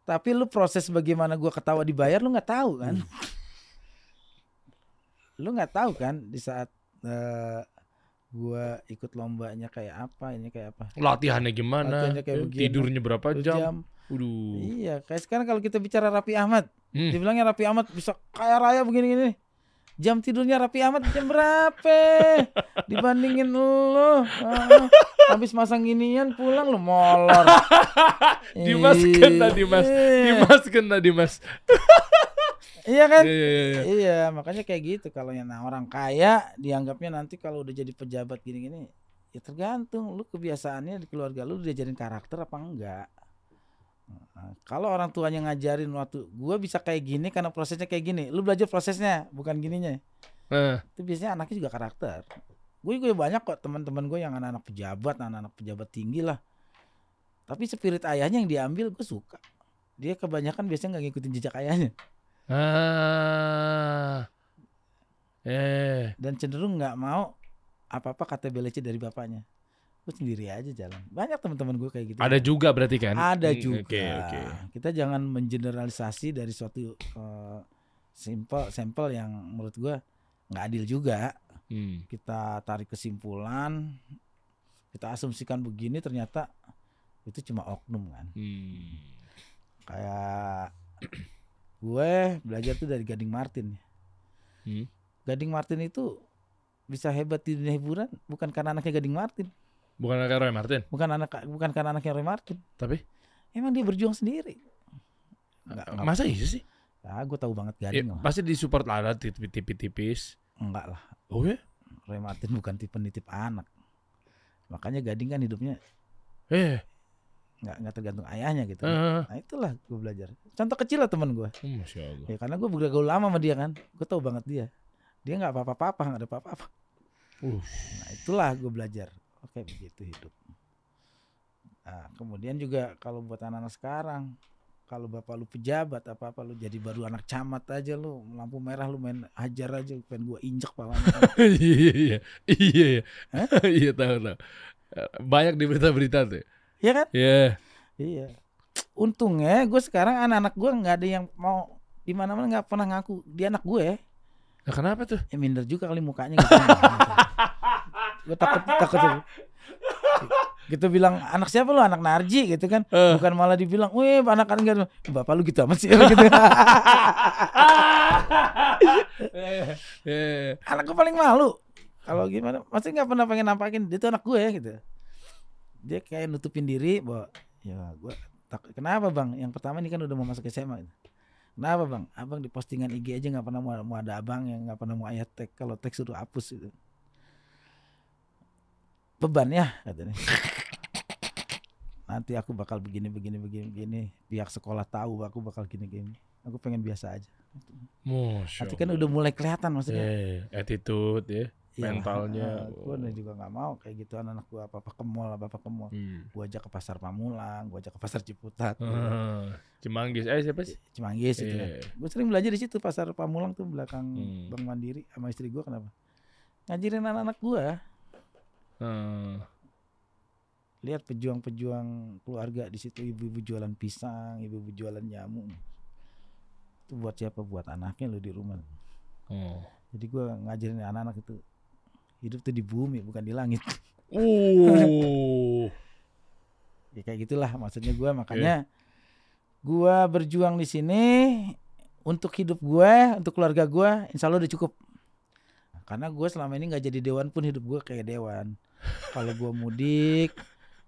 tapi lu proses bagaimana gue ketawa dibayar lu nggak tahu kan lu nggak tahu kan di saat eh, gue ikut lombanya kayak apa ini kayak apa Latihannya gimana? Latihannya kayak begini. Tidurnya berapa Dua jam? Waduh. iya kayak sekarang kalau kita bicara Rapi Ahmad Hmm. Dibilangnya Rapi Ahmad bisa kaya raya begini-gini. Jam tidurnya Rapi Ahmad jam berapa? Dibandingin lu. Ah, habis masang ginian pulang lu molor. Dimas kena Dimas. Iya. Dimas kena Dimas. Iya kan? Iya iya iya. Iya, makanya kayak gitu kalau yang nah, orang kaya dianggapnya nanti kalau udah jadi pejabat gini-gini ya tergantung lu kebiasaannya di keluarga lu diajarin karakter apa enggak. Nah, kalau orang tuanya ngajarin waktu gua bisa kayak gini karena prosesnya kayak gini, lu belajar prosesnya bukan gininya. Nah, Itu biasanya anaknya juga karakter. Gue juga banyak kok teman-teman gue yang anak-anak pejabat, anak-anak pejabat tinggi lah. Tapi spirit ayahnya yang diambil gue suka. Dia kebanyakan biasanya nggak ngikutin jejak ayahnya ah. Eh, dan cenderung nggak mau apa-apa kata belece dari bapaknya. Gue sendiri aja jalan. Banyak teman-teman gue kayak gitu. ada juga berarti kan? Ada Hmm, juga. Oke, oke. Kita jangan mengeneralisasi dari suatu uh, simple sampel yang menurut gue nggak adil juga. Hmm. Kita tarik kesimpulan, kita asumsikan begini ternyata itu cuma oknum kan. Hmm. Kayak gue belajar tuh dari Gading Martin. Hmm. Gading Martin itu bisa hebat di dunia hiburan bukan karena anaknya Gading Martin, Bukan kayak Roy Martin, bukan anak bukan karena anaknya Roy Martin. tapi Emang dia berjuang sendiri. Enggak, enggak. masa iya sih? Ah, gue tahu banget Ya, Gading lah. pasti disupport lah ada tipis-tipis. Enggak lah. Oh ya? Roy Martin bukan tipe nitip anak. Makanya Gading kan hidupnya Eh, nggak nggak tergantung ayahnya gitu. eh, Nah itulah gue belajar. Contoh kecil lah teman gue. oh, masya Allah. Ya karena gue bergaul lama sama dia kan. Gue tahu banget dia. Dia nggak apa-apa-apa, nggak ada apa-apa. Uh. Nah itulah gue belajar. Oke begitu hidup. Nah kemudian juga kalau buat anak-anak sekarang, kalau bapak lu pejabat apa apa lu jadi baru anak camat aja lu lampu merah lu main hajar aja pengen gue injek palanya. iya iya iya iya iya iya tahu tahu banyak di berita-berita tuh Iya kan? ya Iya. Untungnya gue sekarang anak-anak gue nggak ada yang mau di mana-mana nggak pernah ngaku dia anak gue. nah, kenapa tuh Ya minder juga kali mukanya gitu. gue takut takut gitu bilang anak siapa lu? Anak Narji gitu kan. Eh. bukan malah dibilang wih anak kan enggak bapak lu gitu amat sih? Gitu. Anak gue paling malu. Kalau gimana maksudnya nggak pernah pengen nampakin. Dia tuh anak gue gitu. Dia kayak nutupin diri bahwa ya gue tak kenapa bang? Yang pertama ini kan udah mau masuk SMA gitu. kenapa bang? Abang di postingan IG aja nggak pernah mau, mau ada abang yang nggak pernah mau ayat tag kalau tag suruh hapus gitu beban ya katanya nanti aku bakal begini begini begini begini pihak sekolah tahu aku bakal gini gini aku pengen biasa aja Masya nanti kan udah mulai kelihatan maksudnya Eh, attitude ya. Iyalah, mentalnya. gue juga nggak mau kayak gitu anak-anak gue apa apa ke mall apa apa ke mall Hmm. gue ajak ke pasar Pamulang gue ajak ke pasar Ciputat Ah, Cimanggis. Eh siapa sih? Cimanggis gitu Iya. gue sering belajar di situ pasar Pamulang tuh belakang Hmm. Bank Mandiri sama istri gue kenapa ngajarin anak-anak gue Ah, lihat pejuang-pejuang keluarga di situ ibu-ibu jualan pisang ibu-ibu jualan jamu. Itu buat siapa? Buat anaknya lo di rumah. Oh. jadi gue ngajarin anak-anak itu hidup tuh di bumi bukan di langit. Uh. ya kayak gitulah maksudnya gue makanya gua berjuang di sini untuk hidup gue untuk keluarga gue insya Allah udah cukup. Karena gue selama ini nggak jadi dewan pun hidup gue kayak dewan kalau gue mudik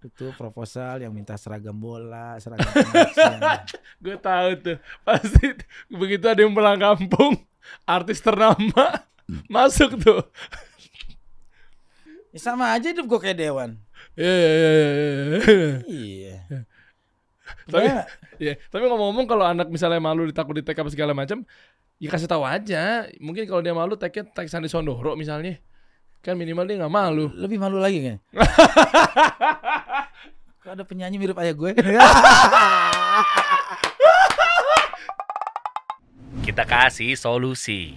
itu proposal yang minta seragam bola seragam. Gue tahu tuh. Pasti begitu ada yang pulang kampung, artis ternama masuk tuh. Ya sama aja hidup gue kayak dewan Iya, iya, iya, iya, iya. iya Tapi- Kebayang nggak? Iya, tapi ngomong-ngomong kalau anak misalnya malu ditakut di tag apa segala macam, ya kasih tahu aja. Mungkin kalau dia malu tagnya tag Sandi Sondoro misalnya. Kan minimal dia nggak malu. lebih malu lagi kan Kok ada penyanyi mirip ayah gue Kita kasih solusi.